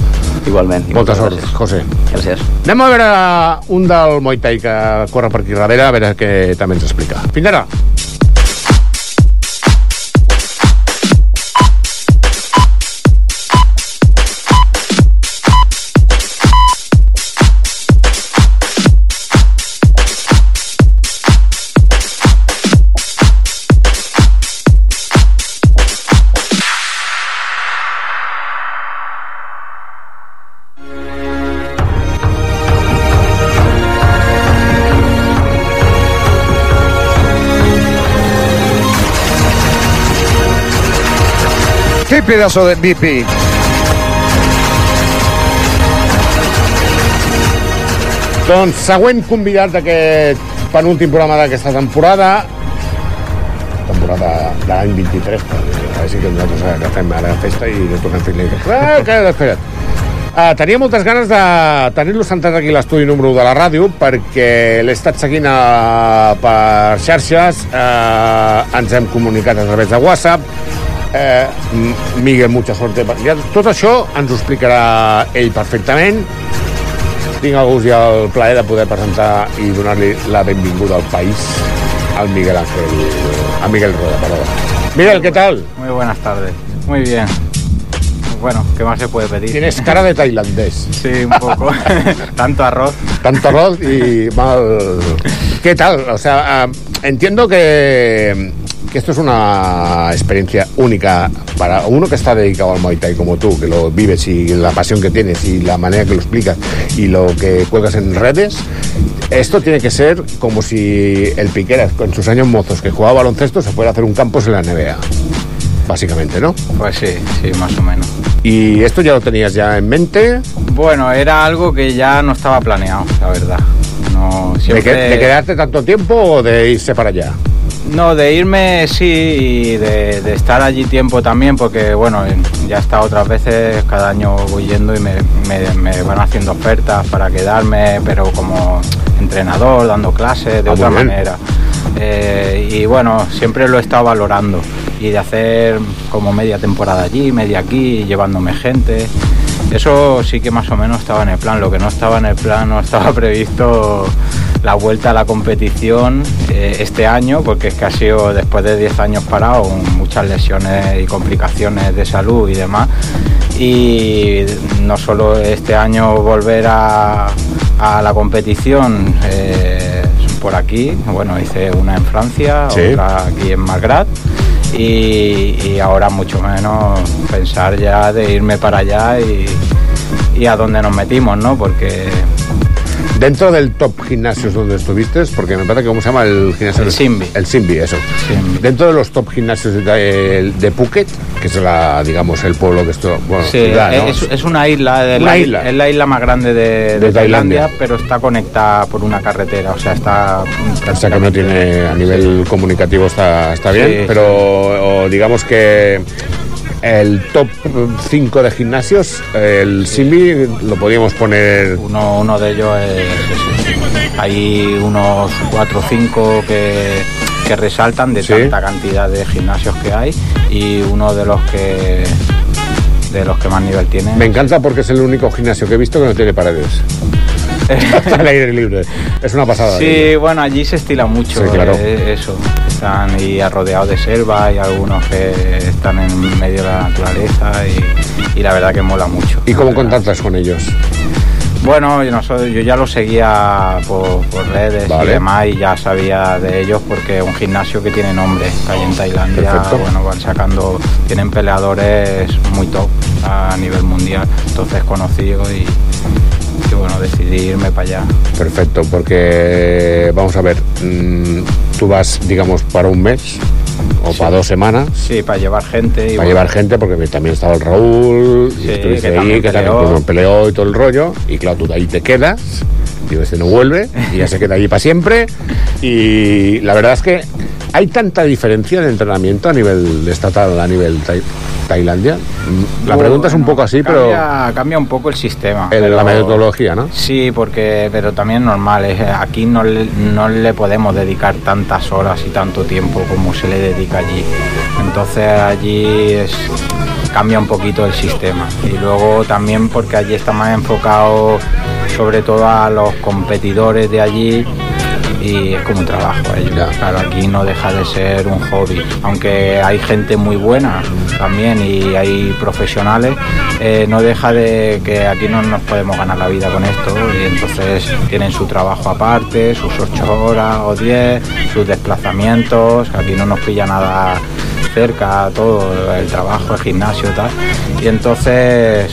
Igualment. Molta sort, José. Gràcies. Anem a veure un del Muay Thai que corre per aquí darrere, a veure què també ens explica. Fins ara. Pedazo de MVP! Doncs següent convidat d'aquest penúltim programa d'aquesta temporada, temporada de l'any 23, perquè a veure si que nosaltres agafem ara festa i no tornem fent Ah, que. Uh, tenia moltes ganes de tenir-lo sentat aquí a l'estudi número 1 de la ràdio perquè l'he estat seguint uh, per xarxes, uh, ens hem comunicat a través de WhatsApp, eh, Miguel, mucha suerte. Ja, tot això ens ho explicarà ell perfectament. Tinc el gust i el plaer de poder presentar i donar-li la benvinguda al país al Miguel Ángel, a Miguel Rueda, perdó. Miguel, ¿qué tal? Muy buenas tardes. Muy bien. Bueno, ¿qué más se puede pedir? Tienes cara de tailandés. [LAUGHS] Sí, un poco. [LAUGHS] Tanto arroz. Tanto arroz y mal... ¿Qué tal? O sea, uh, entiendo que, que esto es una experiencia única para uno que está dedicado al Muay Thai como tú, que lo vives y la pasión que tienes y la manera que lo explicas y lo que cuelgas en redes. Esto tiene que ser como si el Piqueras, con sus años mozos, que jugaba baloncesto, se fuera a hacer un campus en la NBA. Básicamente, ¿no? Pues sí, sí, más o menos. ¿Y esto ya lo tenías ya en mente? Bueno, era algo que ya no estaba planeado, la verdad. No, ¿De, siempre... que- de quedarte tanto tiempo o de irse para allá? No, de irme sí y de, de estar allí tiempo también, porque bueno, ya estado otras veces, cada año voy yendo y me, me- me van haciendo ofertas para quedarme, pero como entrenador, dando clases, de Ah, otra manera. Eh, y bueno, siempre lo he estado valorando y de hacer como media temporada allí, media aquí, llevándome gente. Eso sí que más o menos estaba en el plan. Lo que no estaba en el plan, no estaba [LAUGHS] previsto la vuelta a la competición eh, este año, porque es que ha sido después de 10 años parado, muchas lesiones y complicaciones de salud y demás. Y no solo este año volver a, a la competición eh, por aquí, bueno, hice una en Francia, Sí. otra aquí en Magrat. Y, y ahora mucho menos pensar ya de irme para allá y, y a dónde nos metimos, ¿no? Porque Dentro del top gimnasios donde estuviste, porque me parece que cómo se llama el gimnasio. El Simbi. El Simbi, eso. Dentro de los top gimnasios de, de Phuket, que es la, digamos, el pueblo que esto, bueno, Sí, ciudad, ¿no? es, es una isla, de Una la, isla. es la isla más grande de, de Tailandia. Pero está conectada por una carretera, o sea, está O sea que no tiene, a nivel comunicativo está, está bien, Sí, pero o digamos que el top 5 de gimnasios, el Simbi, lo podíamos poner... Uno, uno de ellos es. Hay unos cuatro o cinco que, que resaltan de Sí. tanta cantidad de gimnasios que hay y uno de los que de los que más nivel tiene. Me encanta porque es el único gimnasio que he visto que no tiene paredes. [LAUGHS] Al aire libre. Es una pasada. Sí, bueno, allí se estila mucho Sí, claro. eh, eso. Están y rodeados de selva y algunos que están en medio de la naturaleza y, y la verdad que mola mucho. ¿Y cómo contactas con ellos? Bueno, yo, no soy- yo ya lo seguía por, por redes Vale. y demás y ya sabía de ellos porque es un gimnasio que tiene nombre, que hay en Tailandia, Perfecto. bueno, van sacando, tienen peleadores muy top a nivel mundial, entonces conocido y, y bueno, decidí irme para allá. Perfecto, porque vamos a ver, mm, tú vas, digamos, para un mes o para dos semanas. Sí, para llevar gente. Y Para llevar gente, porque también estaba el Raúl, y estuviste que ahí, también que también pues, peleó y todo el rollo, y claro, tú de ahí te quedas, digo, este no vuelve, y ya se queda allí para siempre, y la verdad es que hay tanta diferencia de entrenamiento a nivel estatal, a nivel tai- Tailandia. La pregunta es un poco así, pero Cambia, un poco el sistema. pero- la metodología, ¿no? Sí, porque, pero también normal, es, aquí no le, no le podemos dedicar tantas horas y tanto tiempo como se le dedica allí. Entonces allí es, cambia un poquito el sistema. Y luego también porque allí está más enfocado sobre todo a los competidores de allí y es como un trabajo ellos. Claro, aquí no deja de ser un hobby. Aunque hay gente muy buena también y hay profesionales, eh, no deja de que aquí no nos podemos ganar la vida con esto y entonces tienen su trabajo aparte, sus ocho horas o diez, sus desplazamientos, aquí no nos pilla nada cerca, todo el trabajo, el gimnasio tal. Y entonces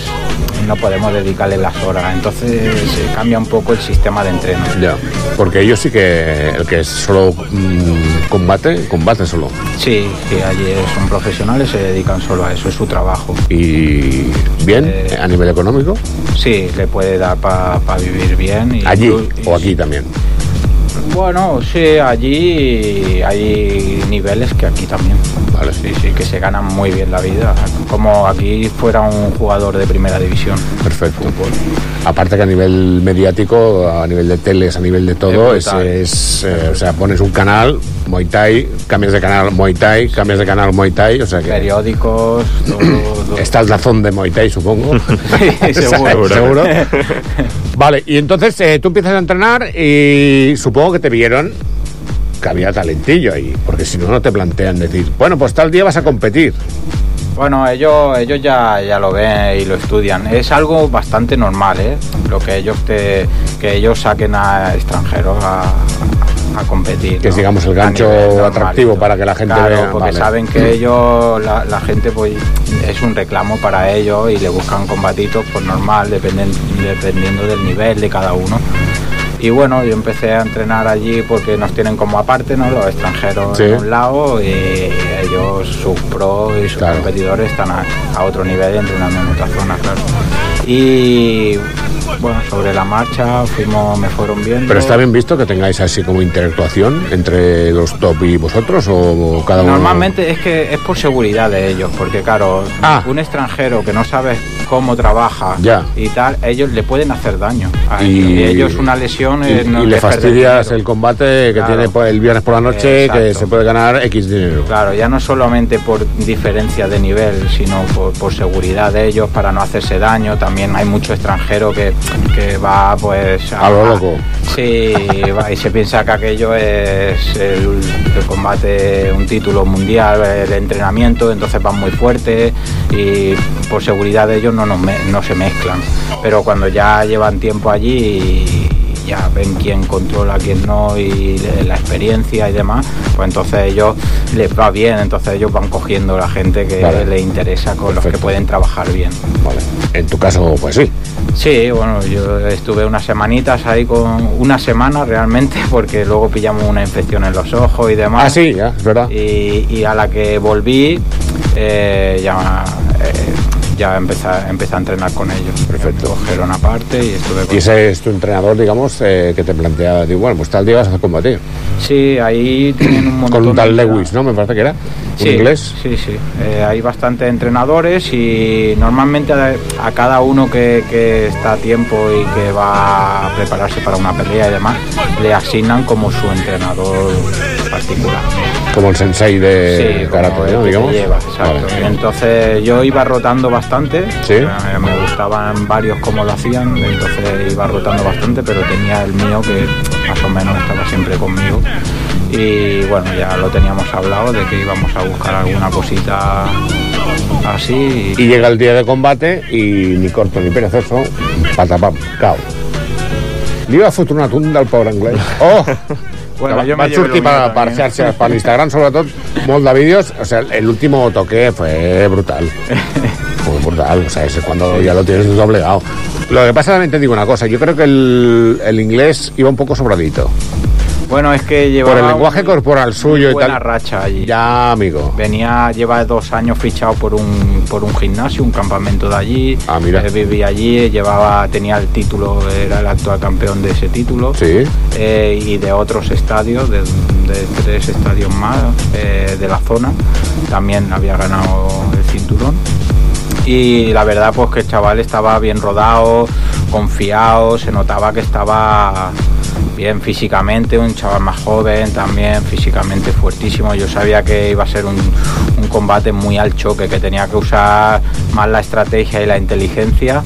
no podemos dedicarle las horas. Entonces se cambia un poco el sistema de entreno. Ya, porque ellos sí que el que solo mm, combate, combate solo. Sí, que allí son profesionales, se dedican solo a eso, es su trabajo. ¿Y bien Eh, a nivel económico? Sí, le puede dar para vivir bien. y- ¿Allí y- o aquí también? Bueno, sí, allí hay niveles que aquí también. Vale. Sí, sí, que se ganan muy bien la vida. Como aquí fuera un jugador de primera división. Perfecto. Aparte que a nivel mediático, a nivel de teles, a nivel de todo, Es es, es, eh, o sea, pones un canal, Muay Thai, cambias de canal Muay Thai, cambias de canal Muay Thai, o sea que... Periódicos, todo, todo. Está el tazón de Muay Thai, supongo. [LAUGHS] Sí, seguro. [LAUGHS] Seguro. [LAUGHS] Vale, y entonces eh, tú empiezas a entrenar y supongo que te vieron que había talentillo ahí, porque si no, no te plantean decir, bueno, pues tal día vas a competir. Bueno, ellos, ellos ya, ya lo ven y lo estudian. Es algo bastante normal, ¿eh? Lo que ellos te, que ellos saquen a extranjeros a, a competir. Que es, ¿no? digamos, el gancho atractivo para que la gente Claro, vea. porque vale. saben que ellos, la, la gente, pues es un reclamo para ellos y le buscan combatitos, pues normal, dependen, dependiendo del nivel de cada uno. Y bueno, yo empecé a entrenar allí porque nos tienen como aparte, ¿no? Los extranjeros Sí. en un lado y ellos, sus pros y sus competidores están a, a otro nivel entrenando en otra zona, claro. Y bueno, sobre la marcha fuimos, me fueron viendo. Pero está bien visto que tengáis así como interactuación entre los top y vosotros o cada uno. Normalmente es que es por seguridad de ellos, porque claro, un extranjero que no sabe cómo trabaja Ah. Ya. y tal, ellos le pueden hacer daño. A ellos. Y ellos una lesión Y, eh, no y le fastidias el combate que Claro. tiene el viernes por la noche, que se puede ganar X dinero. Claro, ya no solamente por diferencia de nivel, sino por, por seguridad de ellos, para no hacerse daño. También hay mucho extranjero que, que va pues A lo loco. Sí, va y se piensa que aquello es el, el combate, un título mundial, el entrenamiento, entonces van muy fuerte y por seguridad de ellos no, nos no se mezclan. Pero cuando ya llevan tiempo allí y ya ven quién controla, quién no y la experiencia y demás, pues entonces ellos les va bien, entonces ellos van cogiendo la gente que Vale. les interesa, con los que pueden trabajar bien. Vale. En tu caso, pues sí. Sí, bueno, yo estuve unas semanitas ahí con una semana realmente [LAUGHS] porque luego pillamos una infección en los ojos y demás. Ah, sí, ya, es verdad. Y, y a la que volví eh, ya, eh, ya empecé, a- empecé a entrenar con ellos. Perfecto. Cogieron aparte y estuve con Y ese es tu entrenador, digamos, eh, que te plantea, digo, bueno, pues tal día vas a combatir. Sí, ahí tienen un montón Con un tal de- Lewis, ¿no? Me parece que era. Sí, Un inglés. Sí, sí. Eh, hay bastantes entrenadores y normalmente a, a cada uno que, que está a tiempo y que va a prepararse para una pelea y demás, le asignan como su entrenador particular. Como el sensei de Sí, como karate, ¿no? Digamos. lleva, exacto. Vale. Entonces yo iba rotando bastante, Sí. Eh, me gustaban varios cómo lo hacían, entonces iba rotando bastante, pero tenía el mío que más o menos estaba siempre conmigo. Y bueno, ya lo teníamos hablado de que íbamos a buscar alguna cosita así. Y llega el día de combate i ni corto ni perezoso, patapam, va fotre una tunda al pobre anglès. [LAUGHS] Oh! Bueno, me van llevé sortir per, per xarxes, per l'Instagram sobretot, molt de vídeos. O sea, el último toque fue brutal. [LAUGHS] Fue brutal, o sea, ese cuando ya lo tienes doblegado. Lo que pasa también te digo una cosa, yo creo que el, el inglés iba un poco sobradito. Bueno, es que llevaba Por el lenguaje corporal suyo y buena tal. racha allí. Ya, amigo. Venía, lleva dos años fichado por un, por un gimnasio, un campamento de allí. Ah, mira. Eh, vivía allí, llevaba, tenía el título, era el actual campeón de ese título. Sí. Eh, y de otros estadios, de, de tres estadios más eh, de la zona. También había ganado el cinturón. Y la verdad, pues que el chaval estaba bien rodado, confiado, se notaba que estaba bien físicamente, un chaval más joven también, físicamente fuertísimo. Yo sabía que iba a ser un, un combate muy al choque, que tenía que usar más la estrategia y la inteligencia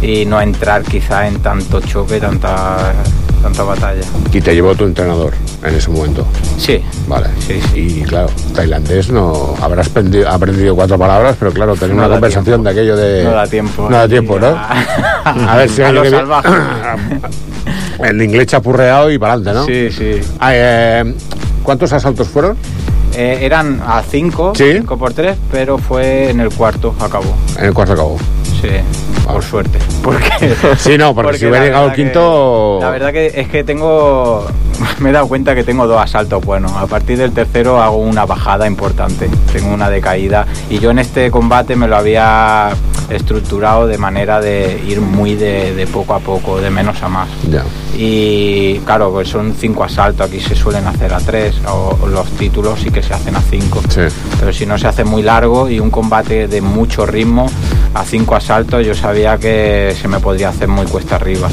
y no entrar quizá en tanto choque, tanta, tanta batalla. Y te llevó tu entrenador en ese momento. Sí. Vale. Y claro, tailandés no. Habrás aprendido, aprendido cuatro palabras, pero claro, tener No una conversación de aquello de. No da tiempo. No da tiempo, ¿no? [LAUGHS] A, ver si. El [LAUGHS] inglés chapurreado y para adelante, ¿no? Sí, sí. Ah, eh, ¿Cuántos asaltos fueron? Eh, eran a 5, 5 por 3, pero fue en el cuarto, acabó. En el cuarto acabó. Sí, por suerte. [LAUGHS] Porque, Sí, no, porque si hubiera llegado que- quinto- la verdad que es que tengo. [LAUGHS] Me he dado cuenta que tengo dos asaltos buenos. A partir del tercero hago una bajada importante. Tengo una decaída. Y yo en este combate me lo había estructurado de manera de ir muy de, de poco a poco, de menos a más. Ya. Y claro, pues son cinco asaltos, aquí se suelen hacer a tres, o, o los títulos sí que se hacen a cinco. Pero si no se hace muy largo y un combate de mucho ritmo, a cinco asaltos yo sabía que se me podría hacer muy cuesta arriba.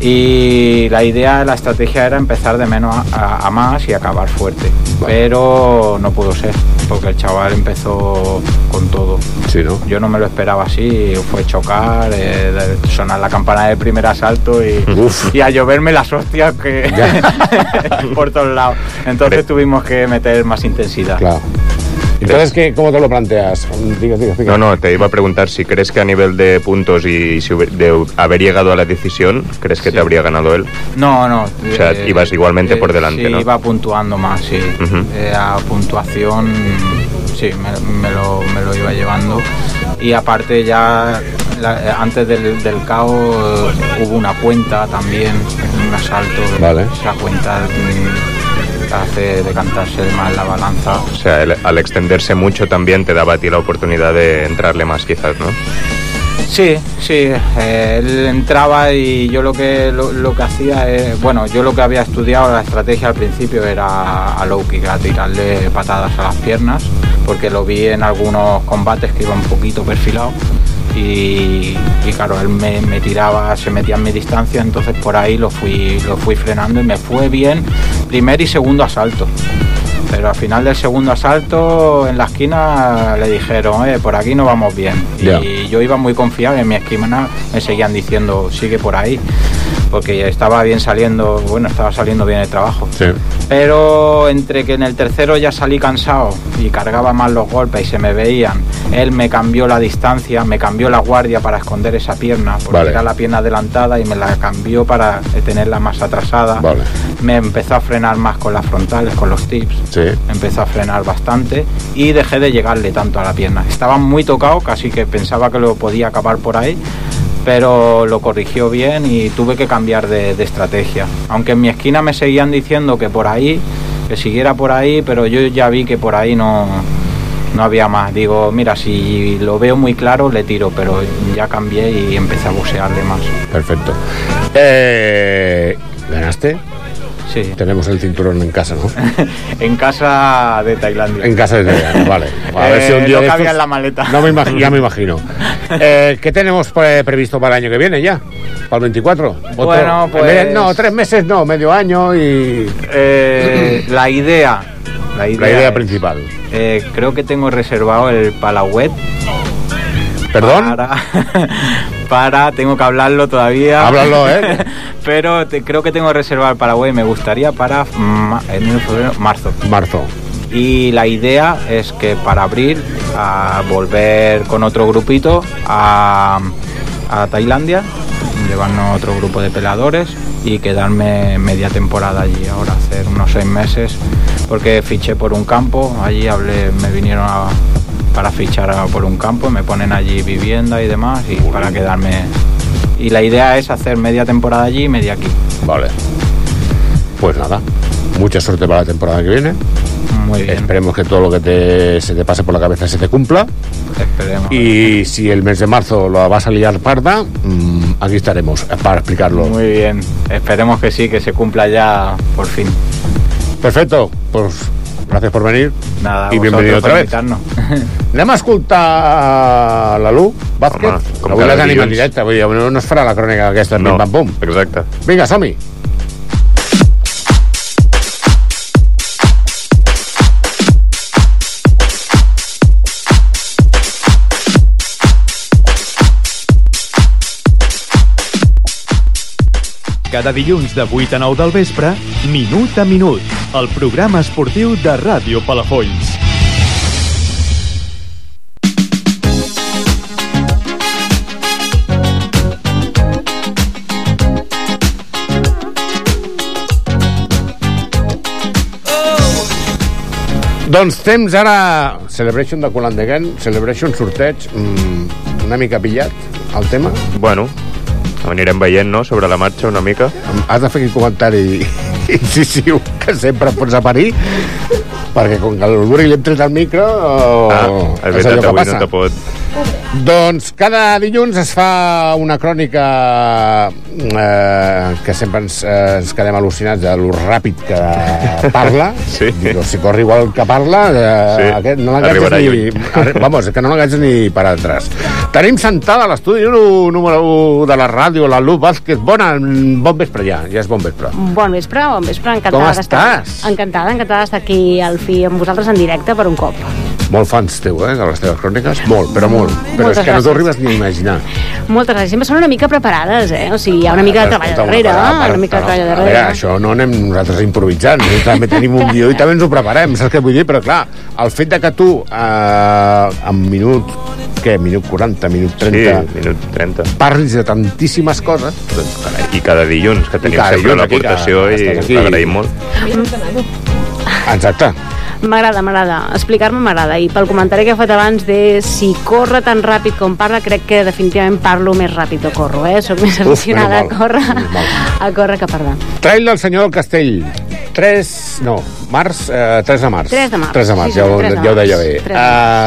Y la idea, la estrategia era empezar de menos a, más y acabar fuerte. Pero no pudo ser, porque el chaval empezó con todo. Sí, ¿no? Yo no me lo esperaba así, fue chocar, eh, sonar la campana del primer asalto y, y a lloverme las hostias que [LAUGHS] por todos lados. Entonces tuvimos que meter más intensidad. Claro. Entonces, ¿qué, ¿cómo te lo planteas? Diga, diga. No, no, te iba a preguntar si crees que a nivel de puntos y si de haber llegado a la decisión, ¿crees que te habría ganado él? No, no. O sea, eh, ibas igualmente eh, por delante, sí, ¿no? iba puntuando más, sí. Eh, a puntuación, sí, me, me lo, me lo iba llevando. Y aparte ya, la- antes del, del caos, eh, hubo una cuenta también, un asalto. Vale. Esa cuenta mm, hace decantarse más la balanza. O sea, el- al extenderse mucho también te daba a ti la oportunidad de entrarle más quizás, ¿no? Sí, sí, eh, él entraba y yo lo que lo, lo que hacía es, bueno, yo lo que había estudiado, la estrategia al principio era a low kick, a tirarle patadas a las piernas, porque lo vi en algunos combates que iba un poquito perfilado y, y claro, él me, me tiraba, se metía en mi distancia, entonces por ahí lo fui, lo fui frenando y me fue bien primer y segundo asalto. Pero al final del segundo asalto, en la esquina le dijeron, eh, por aquí no vamos bien. Y yo iba muy confiado en mi esquina me seguían diciendo, sigue por ahí. Porque estaba bien saliendo, bueno, estaba saliendo bien el trabajo. Sí. Pero entre que en el tercero ya salí cansado y cargaba más los golpes y se me veían, él me cambió la distancia, me cambió la guardia para esconder esa pierna, porque Vale. era la pierna adelantada y me la cambió para tenerla más atrasada. Vale. Me empezó a frenar más con las frontales, con los tips. Sí. Empezó a frenar bastante y dejé de llegarle tanto a la pierna. Estaba muy tocado, casi que pensaba que lo podía acabar por ahí, pero lo corrigió bien y tuve que cambiar de, de estrategia. Aunque en mi esquina me seguían diciendo que por ahí, que siguiera por ahí, pero yo ya vi que por ahí no, no había más. Digo, mira, si lo veo muy claro, le tiro, pero ya cambié y empecé a bucearle más. Perfecto. Eh, ¿Ganaste? Sí. Tenemos el cinturón en casa, ¿no? [LAUGHS] en casa de Tailandia. En casa de Tailandia, vale. A ver si un Eh, día no cabía estos- en la maleta. No me imagino, ya me imagino. [LAUGHS] Eh, ¿Qué tenemos pre- previsto para el año que viene ya? ¿Para el 24? ¿Otro? Bueno, pues- No, tres meses no, medio año y... Eh, la idea. La idea, La idea es, principal. eh, creo que tengo reservado el Palauet. ¿Perdón? Para, [LAUGHS] para- tengo que hablarlo todavía. Háblalo, ¿eh? [LAUGHS] Pero te- creo que tengo reservado el Palauet. Me gustaría para febrero, marzo. Marzo. Y la idea es que para abril a volver con otro grupito a, a Tailandia, llevarnos otro grupo de peleadores y quedarme media temporada allí ahora, hacer unos seis meses, porque fiché por un campo, allí hablé, me vinieron a- para fichar por un campo, me ponen allí vivienda y demás y para quedarme. Y la idea es hacer media temporada allí y media aquí. Vale. Pues nada, mucha suerte para la temporada que viene. Muy bien. Esperemos que todo lo que te- se te pase por la cabeza se te cumpla. Esperemos. Y si el mes de marzo lo vas a liar parda, mm, aquí estaremos para explicarlo. Muy bien, esperemos que sí, que se cumpla ya por fin. Perfecto, pues gracias por venir. Nada, y bienvenido otra vez. [LAUGHS] Anem a escoltar la Lu, Vázquez. Home, com Avui la tenim en directe, vull dir, no, no es farà la crònica aquesta, No, pam pum. Exacte. Vinga, som-hi. Cada dilluns de 8 a 9 del vespre, Minut a Minut, el programa esportiu de Ràdio Palafolls. Doncs temps ara... Celebration de Colant de Gent, Celebration sorteig, mm, una mica pillat el tema. Bueno, anirem veient, no?, sobre la marxa una mica. Has de fer aquí comentari incisiu que sempre pots aparir perquè com que el Buri li hem tret el micro Ah, oh, és veritat, avui no te pot... doncs cada dilluns es fa una crònica eh, que sempre ens, eh, ens quedem al·lucinats de lo ràpid que parla. [LAUGHS] Sí. Digo, si corre igual que parla, eh, Sí, aquest, no l'enganxes ni... [LAUGHS] arri- Vamos, que no l'enganxes ni per atrás. Tenim sentada a l'estudi número 1 de la ràdio, la Lu Vázquez. Bona, bon vespre ja, ja és bon vespre. Bon vespre, bon vespre, encantada Com estàs? Encantada, encantada d'estar aquí al fi amb vosaltres en directe per un cop. Molt fans teu, eh, de les teves cròniques. Molt, però molt. Però Moltes és que no t'ho arribes ni a imaginar. Moltes gràcies. Sempre són una mica preparades, eh? O sigui, hi ha una mica de treball Escolta, darrere, una cosa, una mica de treball A veure, darrere. això no anem nosaltres improvisant, eh? també tenim un guió i també ens ho preparem, saps què vull dir? Però clar, el fet de que tu eh, en minut, què, minut 40, minut 30, Sí, minut 30. parlis de tantíssimes coses, doncs carai. I cada dilluns, que tenim cada sempre l'aportació que i l'agraïm molt. Exacte. M'agrada, m'agrada. Explicar-me m'agrada. I pel comentari que he fet abans de si corre tan ràpid com parla, crec que definitivament parlo més ràpid o corro, eh? Soc més aficionada a córrer, a córrer que a parlar. Trail del senyor del Castell. 3, no, març, eh, 3 de març. 3 de març. 3 de març, Sí, ja, ho, senyor, 3 de ja ho deia març. bé. 3 de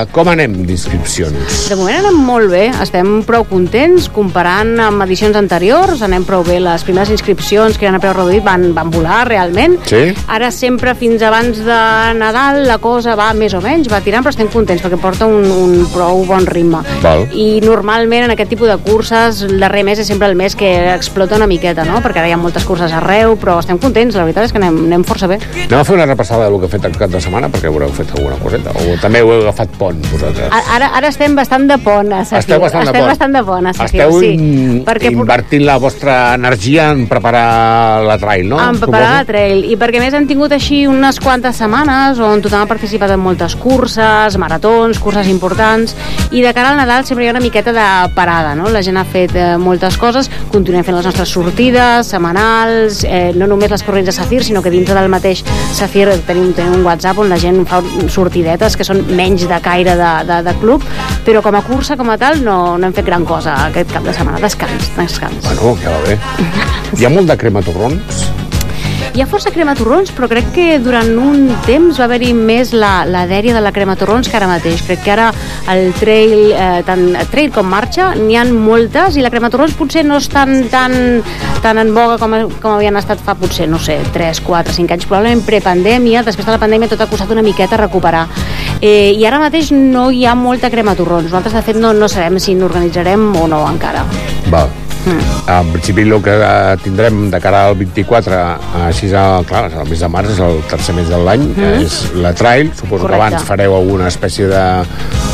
Uh, com anem d'inscripcions? De moment anem molt bé, estem prou contents comparant amb edicions anteriors, anem prou bé, les primeres inscripcions que eren a preu reduït van, van volar realment. Sí? Ara sempre fins abans de Nadal la cosa va més o menys, va tirant, però estem contents perquè porta un, un prou bon ritme. Val. I normalment en aquest tipus de curses el darrer mes és sempre el mes que explota una miqueta, no? perquè ara hi ha moltes curses arreu, però estem contents, la veritat és que anem, anem força bé. Anem a fer una repassada del que he fet el cap de setmana perquè haureu fet alguna coseta. O també heu agafat pont, vosaltres. Ara, ara estem bastant de pont, a Safir. Esteu bastant de estem pont. bastant de pont, a Safir, Esteu sí. in, Perquè invertint la vostra energia en preparar la trail, no? en preparar la Suposo? trail i perquè més han tingut així unes quantes setmanes on tothom ha participat en moltes curses, maratons, curses importants i de cara al Nadal sempre hi ha una miqueta de parada, no? La gent ha fet eh, moltes coses, continuem fent les nostres sortides setmanals, eh, no només les corrents de Safir, sinó que dintre del mateix Safir tenim, tenim un WhatsApp on la gent fa sortidetes que són menys de caire de, de, de club, però com a cursa com a tal no, no hem fet gran cosa aquest cap de setmana, descans, descans. Bueno, ja va bé. Hi ha molt de crema torrons? Hi ha força crema torrons, però crec que durant un temps va haver-hi més la, la dèria de la crema torrons que ara mateix. Crec que ara el trail, eh, tant trail com marxa, n'hi han moltes i la crema torrons potser no és tan, tan, tan en boga com, com havien estat fa potser, no sé, 3, 4, 5 anys, probablement prepandèmia, després de la pandèmia tot ha costat una miqueta recuperar. Eh, I ara mateix no hi ha molta crema torrons. Nosaltres, de fet, no, no sabem si n'organitzarem o no encara. Val. En principi el que eh, tindrem de cara al 24 així, a, clar, el mes de març és el tercer mes de l'any Mhm. és la trail, suposo Correcte. que abans fareu alguna espècie de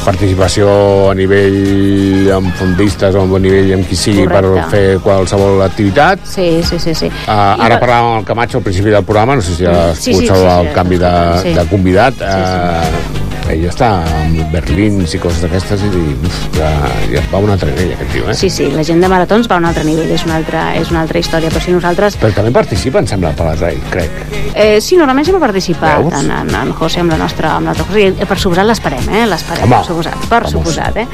participació a nivell amb fondistes o a nivell amb qui sigui Correcte. per fer qualsevol activitat Sí, sí, sí. sí. Uh, I ara per- parlàvem amb el Camacho al principi del programa, no sé si has Sí, pogut sí, saludar sí, sí, el canvi de, sí. de convidat. Uh, ell està amb Berlins i coses d'aquestes i uf, ja, ja va a un altre nivell aquest tio, eh? Sí, sí, la gent de maratons va a un altre nivell, és una altra, és una altra història, però si nosaltres... Però també participa, em sembla, per la trail, crec. Eh, sí, normalment sempre ha participat Veus? en, en, en José amb la nostra, amb la nostra i eh, per suposat l'esperem, eh? L'esperem, per suposat, per suposat, eh?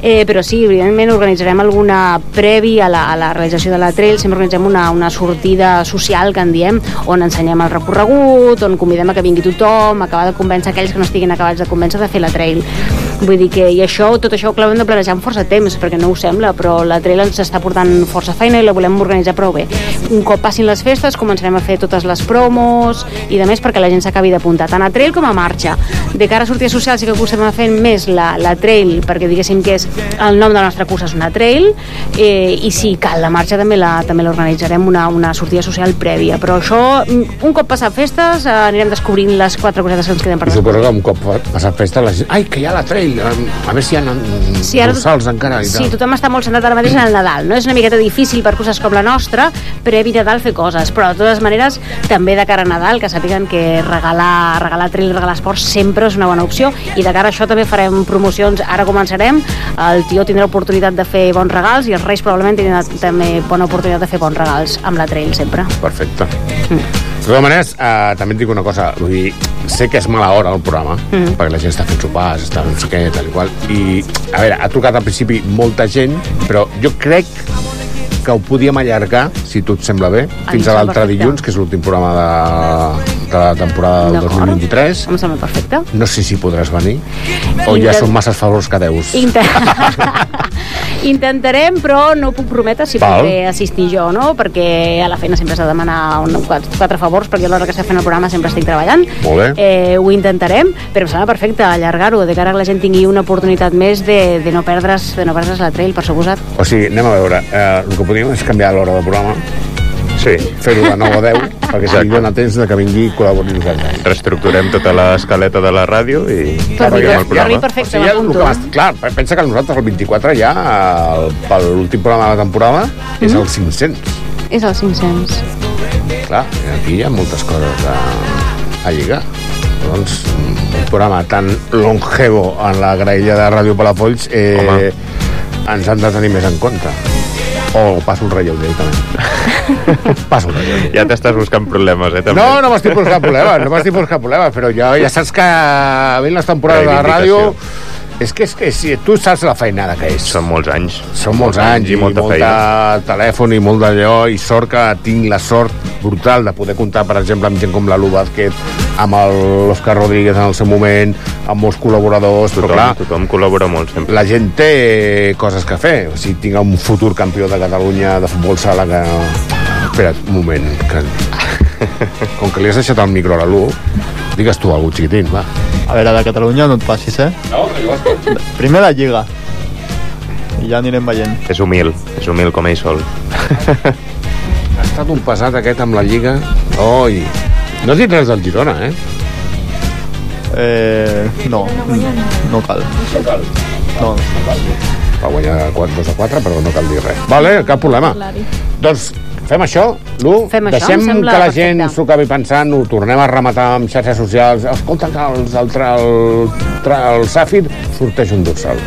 eh? Però sí, evidentment organitzarem alguna previ a la, a la realització de la trail, sempre organitzem una, una sortida social, que en diem, on ensenyem el recorregut, on convidem a que vingui tothom, acabar de convèncer aquells que no estiguin acabats de convèncer de fer la trail. Vull dir que, i això, tot això ho clavem de planejar amb força temps, perquè no ho sembla, però la trail ens està portant força feina i la volem organitzar prou bé. Un cop passin les festes, començarem a fer totes les promos i de més perquè la gent s'acabi d'apuntar, tant a trail com a marxa. De cara a sortida social sí que acostem a fer més la, la trail, perquè diguéssim que és el nom de la nostra cursa és una trail, eh, i si cal la marxa també la també l'organitzarem una, una sortida social prèvia, però això, mm, un cop passat festes, eh, anirem descobrint les quatre cosetes que ens queden per I suposo que un cop passat festa la gent... Ai, que hi ha la trail! A veure si hi ha Sí, ara- dorsals encara i Sí, tal. tothom està molt centrat ara mateix en el Nadal. No és una miqueta difícil per curses com la nostra, previ Nadal fer coses, però de totes maneres també de cara a Nadal, que sàpiguen que regalar, regalar trail, regalar esports sempre és una bona opció i de cara a això també farem promocions. Ara començarem, el tio tindrà oportunitat de fer bons regals i els Reis probablement tindran també bona oportunitat de fer bons regals amb la trail sempre. Perfecte. De totes maneres, eh, també et dic una cosa, vull dir, sé que és mala hora el programa, Mm. perquè la gent està fent sopars, està no sé què, tal i qual, i, a veure, ha trucat al principi molta gent, però jo crec que ho podíem allargar, si tot sembla bé, fins a l'altre dilluns, que és l'últim programa de, de la temporada del D'acord. 2023. Em sembla perfecte. No sé si podràs venir, o ja Intent- són masses favors que deus. Inter... [LAUGHS] Intentarem, però no puc prometre si Val. podré assistir jo, no? Perquè a la feina sempre s'ha de demanar un, quatre, quatre favors, perquè a l'hora que estic fent el programa sempre estic treballant. Molt bé. Eh, ho intentarem, però em sembla perfecte allargar-ho, de cara que la gent tingui una oportunitat més de, de no perdre's de no perdre's la trail, per suposat. O sigui, anem a veure, eh, el que podríem és canviar l'hora del programa, Sí. fer-ho de 9 a 10, [LAUGHS] perquè si dona temps de que vingui i col·labori amb nosaltres. Reestructurem tota l'escaleta de la ràdio i Per mi, farem el programa. perfecte, O sigui, ja, el que clar, pensa que nosaltres el 24 ja, el, per l'últim programa de la temporada, és el 500. És el 500. Clar, aquí hi ha moltes coses a, a lligar. Doncs, un programa tan longevo en la graella de Ràdio Palafolls eh, ens han de tenir més en compte. O passo el relleu directament. [LAUGHS] passo el relleu. Ja t'estàs buscant problemes, eh, també. No, no m'estic buscant problemes, no m'estic buscant problemes, però jo ja saps que veient les temporades de la ràdio és que, és que si tu saps la feinada que és. Són molts anys. Són molts anys i, molta molta feina. telèfon i molt d'allò i sort que tinc la sort brutal de poder comptar, per exemple, amb gent com la Lu Vázquez, amb l'Òscar Rodríguez en el seu moment, amb molts col·laboradors, Tothom, però clar, tothom col·labora molt sempre. la gent té coses que fer. O sigui, tinc un futur campió de Catalunya de futbol sala que... Espera't, un moment, que... [LAUGHS] Com que li has deixat el micro a la Lu, digues tu alguna xiquitín, va. A veure, de Catalunya no et passis, eh? No, no, Primer la Lliga. I ja anirem veient. És humil, és humil com ell sol. Ha estat un pesat aquest amb la Lliga. Oi! No has dit res del Girona, eh? Eh, no, no cal. No cal. No. Va guanyar 4, 2 a 4, però no cal dir res. Vale, cap problema. Doncs fem això, Lu. Fem això, Deixem que la perfecte. gent s'ho acabi pensant, ho tornem a rematar amb xarxes socials. Escolta, que els, el, el, tra- el Sàfir sorteix un dorsal.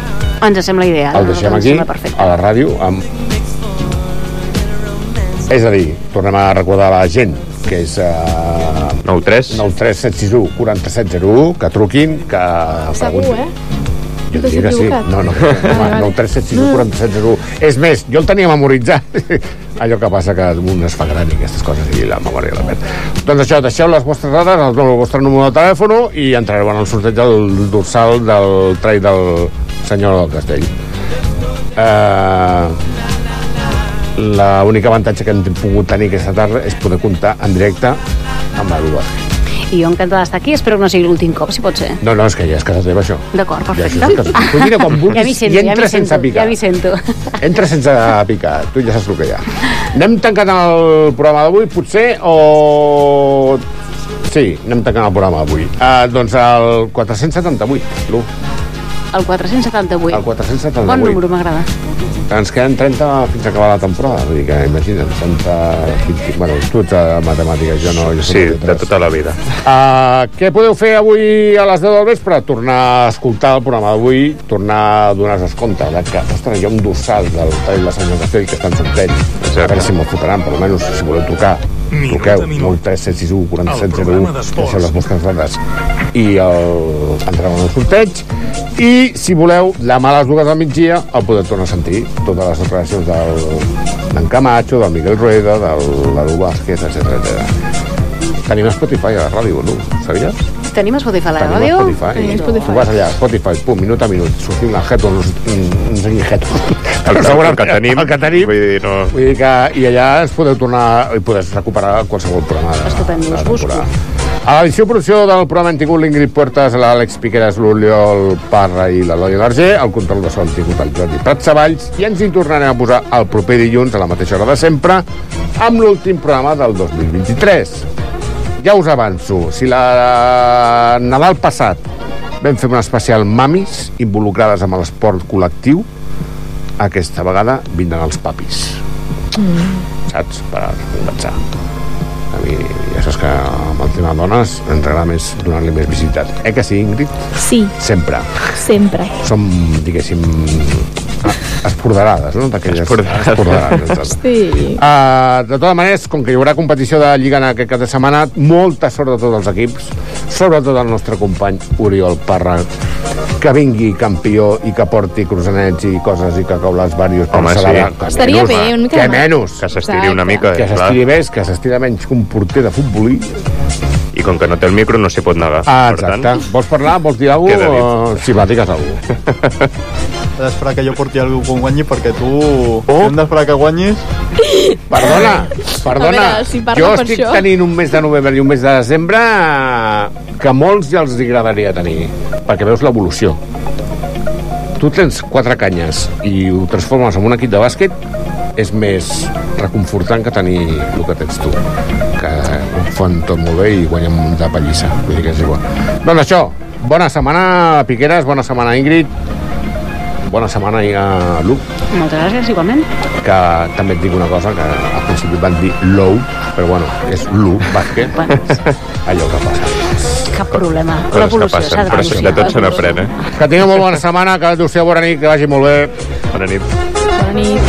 Ens sembla ideal. El deixem aquí, a la ràdio, amb... És a dir, tornem a recordar a la gent que és... Uh, 93 93761 4701, que truquin, que Segur, eh? Jo diria que sí. No, no, vale. 9 3 7 6 1 47 0 És més, jo el tenia memoritzat. [LAUGHS] Allò que passa que un es fa gran i aquestes coses i la memòria la perd. Doncs això, deixeu les vostres dades, el, el vostre número de telèfon i entrareu en el sorteig del dorsal del trai del senyor del castell. Uh, L'únic avantatge que hem pogut tenir aquesta tarda és poder comptar en directe amb la. I jo encantada d'estar aquí, espero que no sigui l'últim cop, si pot ser. No, no, és que ja és casa teva, això. D'acord, Ja, perfecte. això és. Tu quan [LAUGHS] vulguis ja i sento, ja entra m'hi sense sento, picar. ja m'hi sento. [LAUGHS] Entra sense picar, tu ja saps el que hi ha. Anem tancant el programa d'avui, potser, o... Sí, anem tancant el programa d'avui. Uh, doncs el 478, l'1. El 478. El 478. Bon número, m'agrada. Ens queden 30 fins a acabar la temporada. Vull dir que, imagina't, 30, 20... Bueno, tu ets de matemàtiques, jo no. Jo Sí, de de tota la vida. Uh, què podeu fer avui a les 10 del vespre? Tornar a escoltar el programa d'avui, tornar a donar-vos compte de que, ostres, hi ha un dorsal del tall de Senyor Castell que estan sortint. A veure si me'l fotran, per almenys, si voleu trucar. Truqueu, 9 3 7 6 1 47 01, deixeu les vostres dades i el, entreu en el sorteig i si voleu, demà a les dues del migdia el podeu tornar a sentir totes les declaracions del d'en Camacho, del Miguel Rueda, del Lalo Vázquez, etc. Tenim Spotify a la ràdio, no? Sabies? Tenim Spotify a la Tenim ràdio? Spotify. Tenim Tu vas allà, Spotify, pum, minut a minut, sortim la jeto, uns, uns guijetos. El, que- el que tenim, El que tenim. Vull dir, no... Vull dir que, i allà ens podeu tornar i podeu recuperar qualsevol programa de, Estupendo, us la busco. A l'edició producció del programa hem tingut l'Ingrid Puertas, l'Àlex Piqueras, l'Oriol Parra i l'Eloi Larger. El control de so hem tingut el Jordi Prats Savalls i ens hi tornarem a posar el proper dilluns a la mateixa hora de sempre amb l'últim programa del 2023. Ja us avanço, si la Nadal passat vam fer un especial mamis involucrades amb l'esport col·lectiu, aquesta vegada vindran els papis, saps? Per compensar. A mi, ja saps que amb el tema de dones ens agrada més donar-li més visitat. Eh que sí, Ingrid? Sí, Sempre. sempre. Som, diguéssim, esporderades, no? D'aquelles Esporderades. esporderades. Sí. Uh, de totes maneres, com que hi haurà competició de Lliga en aquest cap de setmana, molta sort de tots els equips, sobretot el nostre company Oriol Parra, que vingui campió i que porti crusanets i coses i cacaulars varios per Home, sí. Que Estaria menys, bé, va. una mica que menys. Que s'estiri una mica, Que eh, clar. s'estiri més, que s'estira menys que un porter de futbolí. I com que no té el micro no s'hi pot negar. Ah, Per exacte. tant, Vols parlar? Vols dir alguna cosa? dit. Uh, simpàtic és algú. Has d'esperar que jo porti algú que guanyi perquè tu... Oh. Hem d'esperar que guanyis. Perdona, perdona. A veure, si parla jo per estic això. tenint un mes de novembre i un mes de desembre eh, que molts ja els agradaria tenir, perquè veus l'evolució. Tu tens quatre canyes i ho transformes en un equip de bàsquet, és més reconfortant que tenir el que tens tu que ho fan tot molt bé i guanyem de pallissa vull dir que és igual doncs això, bona setmana Piqueres, bona setmana Ingrid bona setmana a Luc Moltes gràcies, igualment. que també et dic una cosa que al principi van dir low però bueno, és Lu bàsquet Bueno, [LAUGHS] allò que passa cap problema. L'evolució s'ha de però denunciar. de tot se n'aprèn, eh? que tingueu molt bona setmana, que adeu bona nit, que vagi molt bé Bona nit. Bona nit.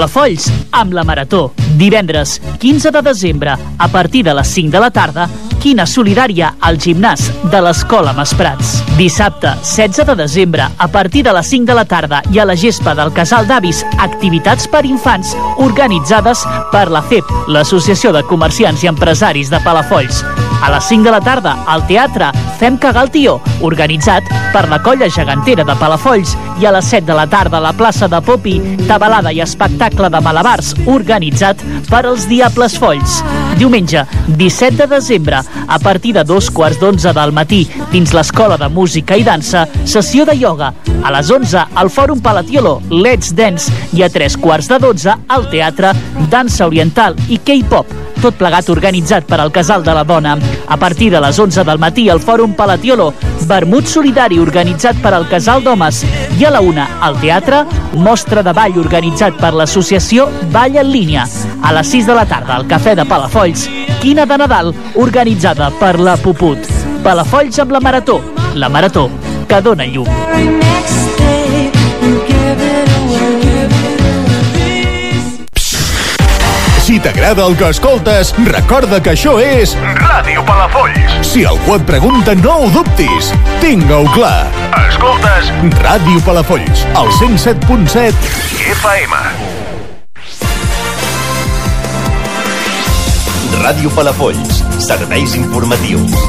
Palafolls amb la Marató. Divendres 15 de desembre, a partir de les 5 de la tarda, quina solidària al gimnàs de l'Escola Masprats. Dissabte 16 de desembre, a partir de les 5 de la tarda i a la gespa del Casal d'Avis, activitats per infants organitzades per la FEP, l'Associació de Comerciants i Empresaris de Palafolls. A les 5 de la tarda, al teatre Fem cagar el tió, organitzat per la colla gegantera de Palafolls i a les 7 de la tarda a la plaça de Popi, tabalada i espectacle de malabars organitzat per als Diables Folls. Diumenge, 17 de desembre, a partir de dos quarts d'onze del matí, dins l'Escola de Música i Dansa, sessió de ioga. A les 11, al Fòrum Palatiolo, Let's Dance, i a tres quarts de 12, al Teatre, Dansa Oriental i K-Pop, tot plegat organitzat per al Casal de la Dona. A partir de les 11 del matí al Fòrum Palatiolo, vermut solidari organitzat per al Casal d'Homes i a la una al teatre, mostra de ball organitzat per l'associació Ball en línia. A les 6 de la tarda al Cafè de Palafolls, quina de Nadal organitzada per la Puput. Palafolls amb la Marató, la Marató que dona llum. Si t'agrada el que escoltes, recorda que això és Ràdio Palafolls. Si algú et pregunta, no ho dubtis. Tinga-ho clar. Escoltes Ràdio Palafolls, al 107.7 FM. Ràdio Palafolls, serveis informatius.